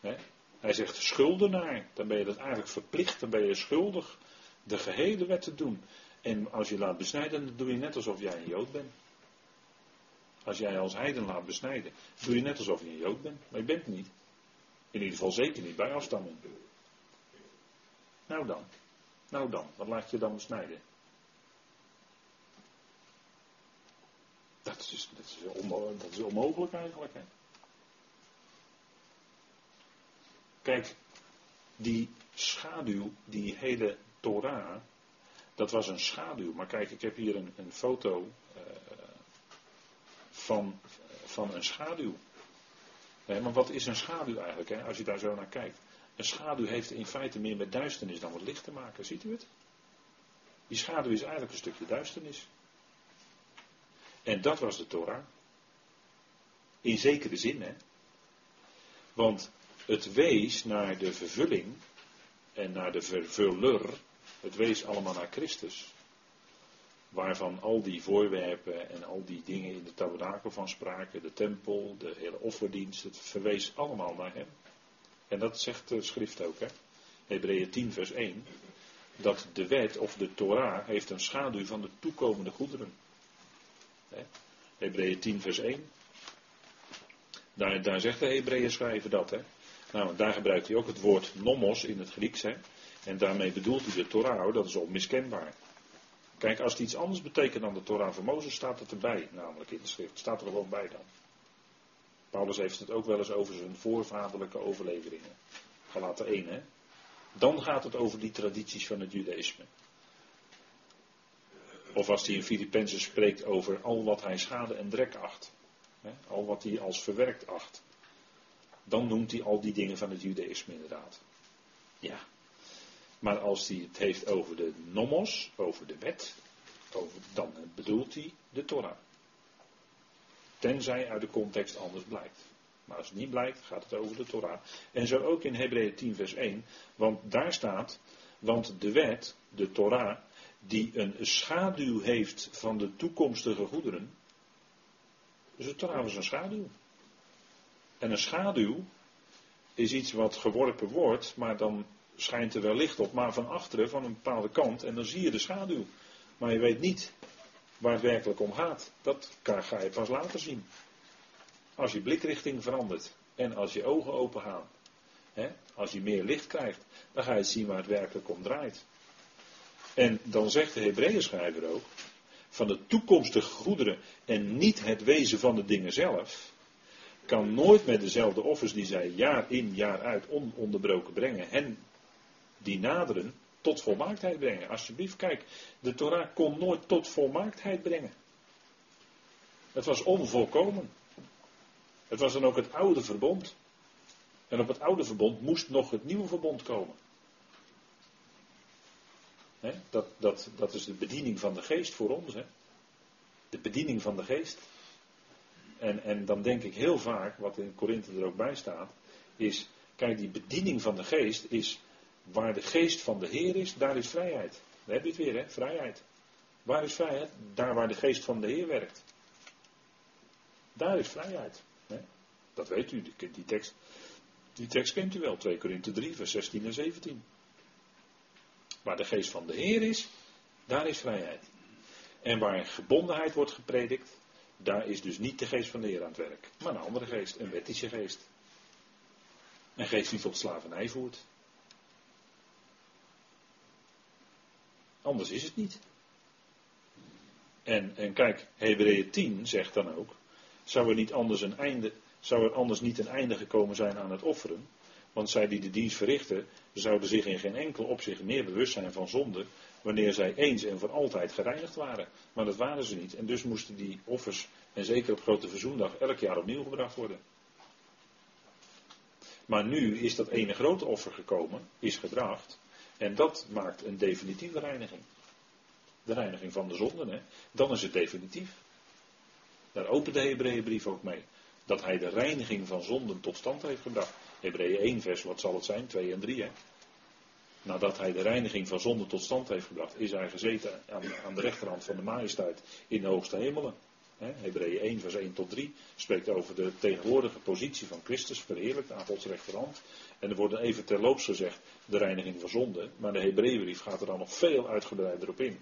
Hè? Hij zegt schuldenaar, dan ben je dat eigenlijk verplicht, dan ben je schuldig de gehele wet te doen. En als je laat besnijden, dan doe je net alsof jij een Jood bent. Als jij als heiden laat besnijden, doe je net alsof je een Jood bent. Maar je bent niet. In ieder geval zeker niet bij afstamming. Nou dan. Nou dan, wat laat je dan besnijden? Dat is, dat is, dat is onmogelijk eigenlijk. Hè? Kijk, die schaduw, die hele Torah, dat was een schaduw. Maar kijk, ik heb hier een, een foto uh, van, van een schaduw. Maar wat is een schaduw eigenlijk, hè, als je daar zo naar kijkt? Een schaduw heeft in feite meer met duisternis dan met licht te maken. Ziet u het? Die schaduw is eigenlijk een stukje duisternis. En dat was de Torah. In zekere zin, hè. Want het wees naar de vervulling en naar de vervuller. Het wees allemaal naar Christus. Waarvan al die voorwerpen en al die dingen in de tabernakel van spraken, de tempel, de hele offerdienst, het verwees allemaal naar hem. En dat zegt de schrift ook, hè. Hebreeën 10, vers 1. Dat de wet of de Torah heeft een schaduw van de toekomende goederen. Hebreeën 10, vers 1. Daar, daar zegt de Hebreeën schrijver dat. Hè? Nou, daar gebruikt hij ook het woord nomos in het Grieks. Hè? En daarmee bedoelt hij de Torah, dat is onmiskenbaar. Kijk, als het iets anders betekent dan de Torah van Mozes, staat het erbij, namelijk in de schrift. Staat er gewoon bij dan. Paulus heeft het ook wel eens over zijn voorvaderlijke overleveringen. Galaten 1, hè. Dan gaat het over die tradities van het judaïsme. Of als hij in Filippenzen spreekt over al wat hij schade en drek acht. Hè, al wat hij als verwerkt acht. Dan noemt hij al die dingen van het judaïsme inderdaad. Ja, maar als hij het heeft over de nomos, over de wet, over, dan bedoelt hij de Torah. Tenzij uit de context anders blijkt. Maar als het niet blijkt, gaat het over de Torah. En zo ook in Hebreeën 10, vers 1. Want daar staat, want de wet, de Torah, die een schaduw heeft van de toekomstige goederen. Dus de Torah was een schaduw. En een schaduw is iets wat geworpen wordt, maar dan schijnt er wel licht op, maar van achteren, van een bepaalde kant, en dan zie je de schaduw. Maar je weet niet waar het werkelijk om gaat. Dat ga je pas later zien. Als je blikrichting verandert en als je ogen open gaan, hè, als je meer licht krijgt, dan ga je zien waar het werkelijk om draait. En dan zegt de Hebreeën ook, van de toekomstige goederen en niet het wezen van de dingen zelf, kan nooit met dezelfde offers die zij jaar in jaar uit ononderbroken brengen, hen die naderen tot volmaaktheid brengen. Alsjeblieft, kijk, de Torah kon nooit tot volmaaktheid brengen. Het was onvolkomen. Het was dan ook het oude verbond. En op het oude verbond moest nog het nieuwe verbond komen. dat, dat, dat is de bediening van de geest voor ons. De bediening van de geest. En, en dan denk ik heel vaak, wat in Korinthe er ook bij staat, is, kijk, die bediening van de geest is Waar de geest van de Heer is, daar is vrijheid. Daar heb je het weer, hè? Vrijheid. Waar is vrijheid? Daar waar de geest van de Heer werkt. Daar is vrijheid. Hè? Dat weet u, die, die, tekst, die tekst kent u wel, 2 Korinthe 3, vers 16 en 17. Waar de geest van de Heer is, daar is vrijheid. En waar gebondenheid wordt gepredikt, daar is dus niet de geest van de Heer aan het werk, maar een andere geest, een wettische geest. Een geest die tot slavernij voert. Anders is het niet. En, en kijk, Hebreeën 10 zegt dan ook, zou er, niet anders een einde, zou er anders niet een einde gekomen zijn aan het offeren? Want zij die de dienst verrichten, zouden zich in geen enkel opzicht meer bewust zijn van zonde, wanneer zij eens en voor altijd gereinigd waren. Maar dat waren ze niet. En dus moesten die offers, en zeker op Grote Verzoendag, elk jaar opnieuw gebracht worden. Maar nu is dat ene grote offer gekomen, is gedraagd. En dat maakt een definitieve reiniging. De reiniging van de zonden, hè. Dan is het definitief. Daar opent de Hebreeënbrief ook mee. Dat hij de reiniging van zonden tot stand heeft gebracht. Hebreeën 1 vers, wat zal het zijn? 2 en 3 hè. Nadat hij de reiniging van zonde tot stand heeft gebracht, is hij gezeten aan, aan de rechterhand van de majesteit in de hoogste hemelen. Hebreeën 1 vers 1 tot 3 spreekt over de tegenwoordige positie van Christus, verheerlijkt aan Gods rechterhand. En er wordt even terloops gezegd de reiniging van zonde, maar de Hebreeënbrief gaat er dan nog veel uitgebreider op in.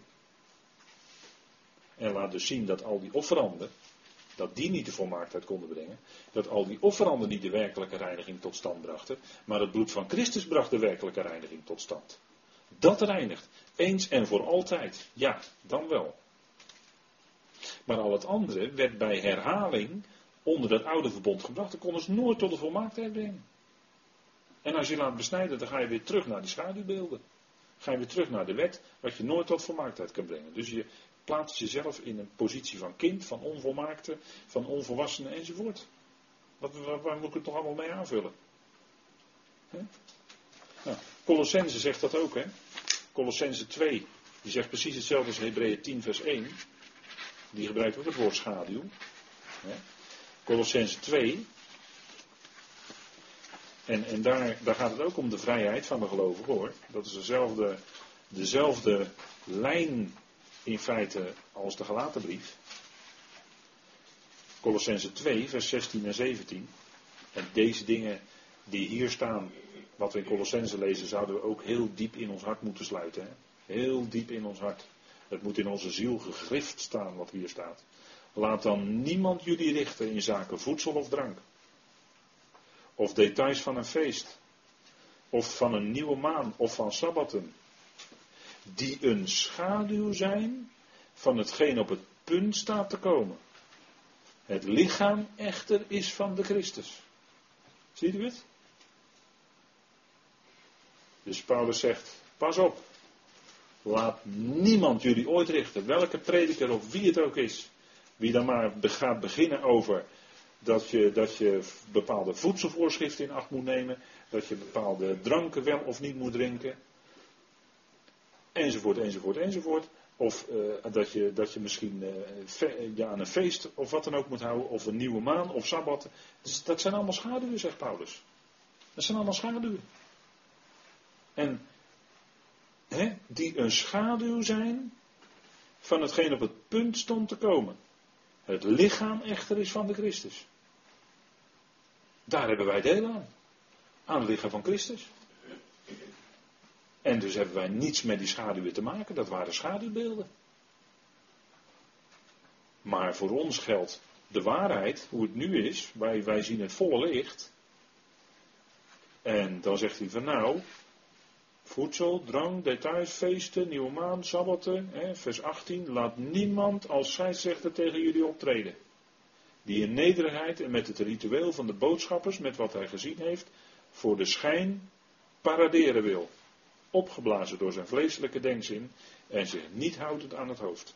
En laat dus zien dat al die offeranden, dat die niet de volmaaktheid konden brengen. Dat al die offeranden niet de werkelijke reiniging tot stand brachten. Maar het bloed van Christus bracht de werkelijke reiniging tot stand. Dat reinigt. Eens en voor altijd. Ja, dan wel. Maar al het andere werd bij herhaling onder het oude verbond gebracht. Dan konden ze nooit tot de volmaaktheid brengen. En als je laat besnijden, dan ga je weer terug naar die schaduwbeelden. Ga je weer terug naar de wet, wat je nooit tot volmaaktheid kan brengen. Dus je plaatst jezelf in een positie van kind, van onvolmaakte, van onvolwassene enzovoort. Wat, waar, waar, moet ik het toch allemaal mee aanvullen? Nou, Colossense zegt dat ook, hè? Colossense 2, die zegt precies hetzelfde als Hebreeën 10, vers 1. Die gebruikt ook het woord schaduw. Colossense 2. En, en daar, daar gaat het ook om de vrijheid van de gelovigen hoor. Dat is dezelfde, dezelfde lijn in feite als de gelaten brief. Colossense 2, vers 16 en 17. En deze dingen die hier staan, wat we in Colossense lezen, zouden we ook heel diep in ons hart moeten sluiten. Hè? Heel diep in ons hart. Het moet in onze ziel gegrift staan wat hier staat. Laat dan niemand jullie richten in zaken voedsel of drank. Of details van een feest. Of van een nieuwe maan of van sabbatten die een schaduw zijn van hetgeen op het punt staat te komen. Het lichaam echter is van de Christus. Ziet u het? Dus Paulus zegt, pas op. Laat niemand jullie ooit richten, welke prediker of wie het ook is, wie dan maar gaat beginnen over dat je, dat je bepaalde voedselvoorschriften in acht moet nemen, dat je bepaalde dranken wel of niet moet drinken, enzovoort, enzovoort, enzovoort. Of uh, dat, je, dat je misschien uh, ja, aan een feest of wat dan ook moet houden, of een nieuwe maan of sabbat. Dus dat zijn allemaal schaduwen, zegt Paulus. Dat zijn allemaal schaduwen. En die een schaduw zijn van hetgeen op het punt stond te komen. Het lichaam echter is van de Christus. Daar hebben wij deel aan. Aan het lichaam van Christus. En dus hebben wij niets met die schaduwen te maken, dat waren schaduwbeelden. Maar voor ons geldt de waarheid, hoe het nu is. Wij, wij zien het volle licht. En dan zegt hij van nou, voedsel, drank, details, feesten, nieuwe maan, sabbaten, hè, vers 18. Laat niemand als scheidsrechter tegen jullie optreden. Die in nederigheid en met het ritueel van de boodschappers, met wat hij gezien heeft, voor de schijn paraderen wil opgeblazen door zijn vleeselijke denkzin en zich niet houdend aan het hoofd.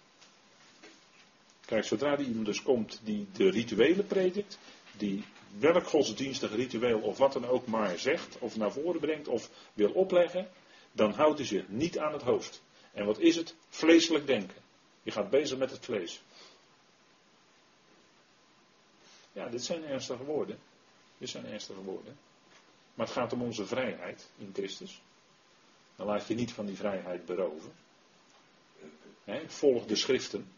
Kijk, zodra die iemand dus komt die de rituelen predikt, die welk godsdienstig ritueel of wat dan ook maar zegt, of naar voren brengt of wil opleggen, dan houdt hij zich niet aan het hoofd. En wat is het? Vleeselijk denken. Je gaat bezig met het vlees. Ja, dit zijn ernstige woorden. Dit zijn ernstige woorden. Maar het gaat om onze vrijheid in Christus. Dan laat je niet van die vrijheid beroven. volg de schriften.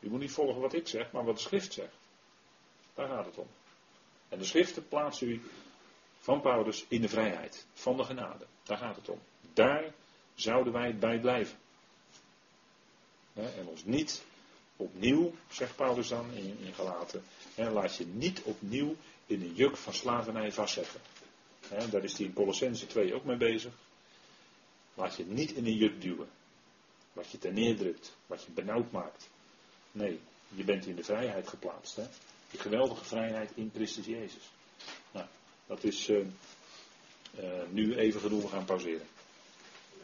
U moet niet volgen wat ik zeg, maar wat de schrift zegt. Daar gaat het om. En de schriften plaatsen u van Paulus in de vrijheid, van de genade. Daar gaat het om. Daar zouden wij bij blijven. en ons niet opnieuw, zegt Paulus dan in, in Galaten, laat je niet opnieuw in een juk van slavernij vastzetten. daar is hij in Colossense 2 ook mee bezig. Laat je niet in een juk duwen. Wat je ten neerdrukt. Wat je benauwd maakt. Nee, je bent in de vrijheid geplaatst. Hè? Die geweldige vrijheid in Christus Jezus. Nou, dat is uh, uh, nu even genoeg. We gaan pauzeren.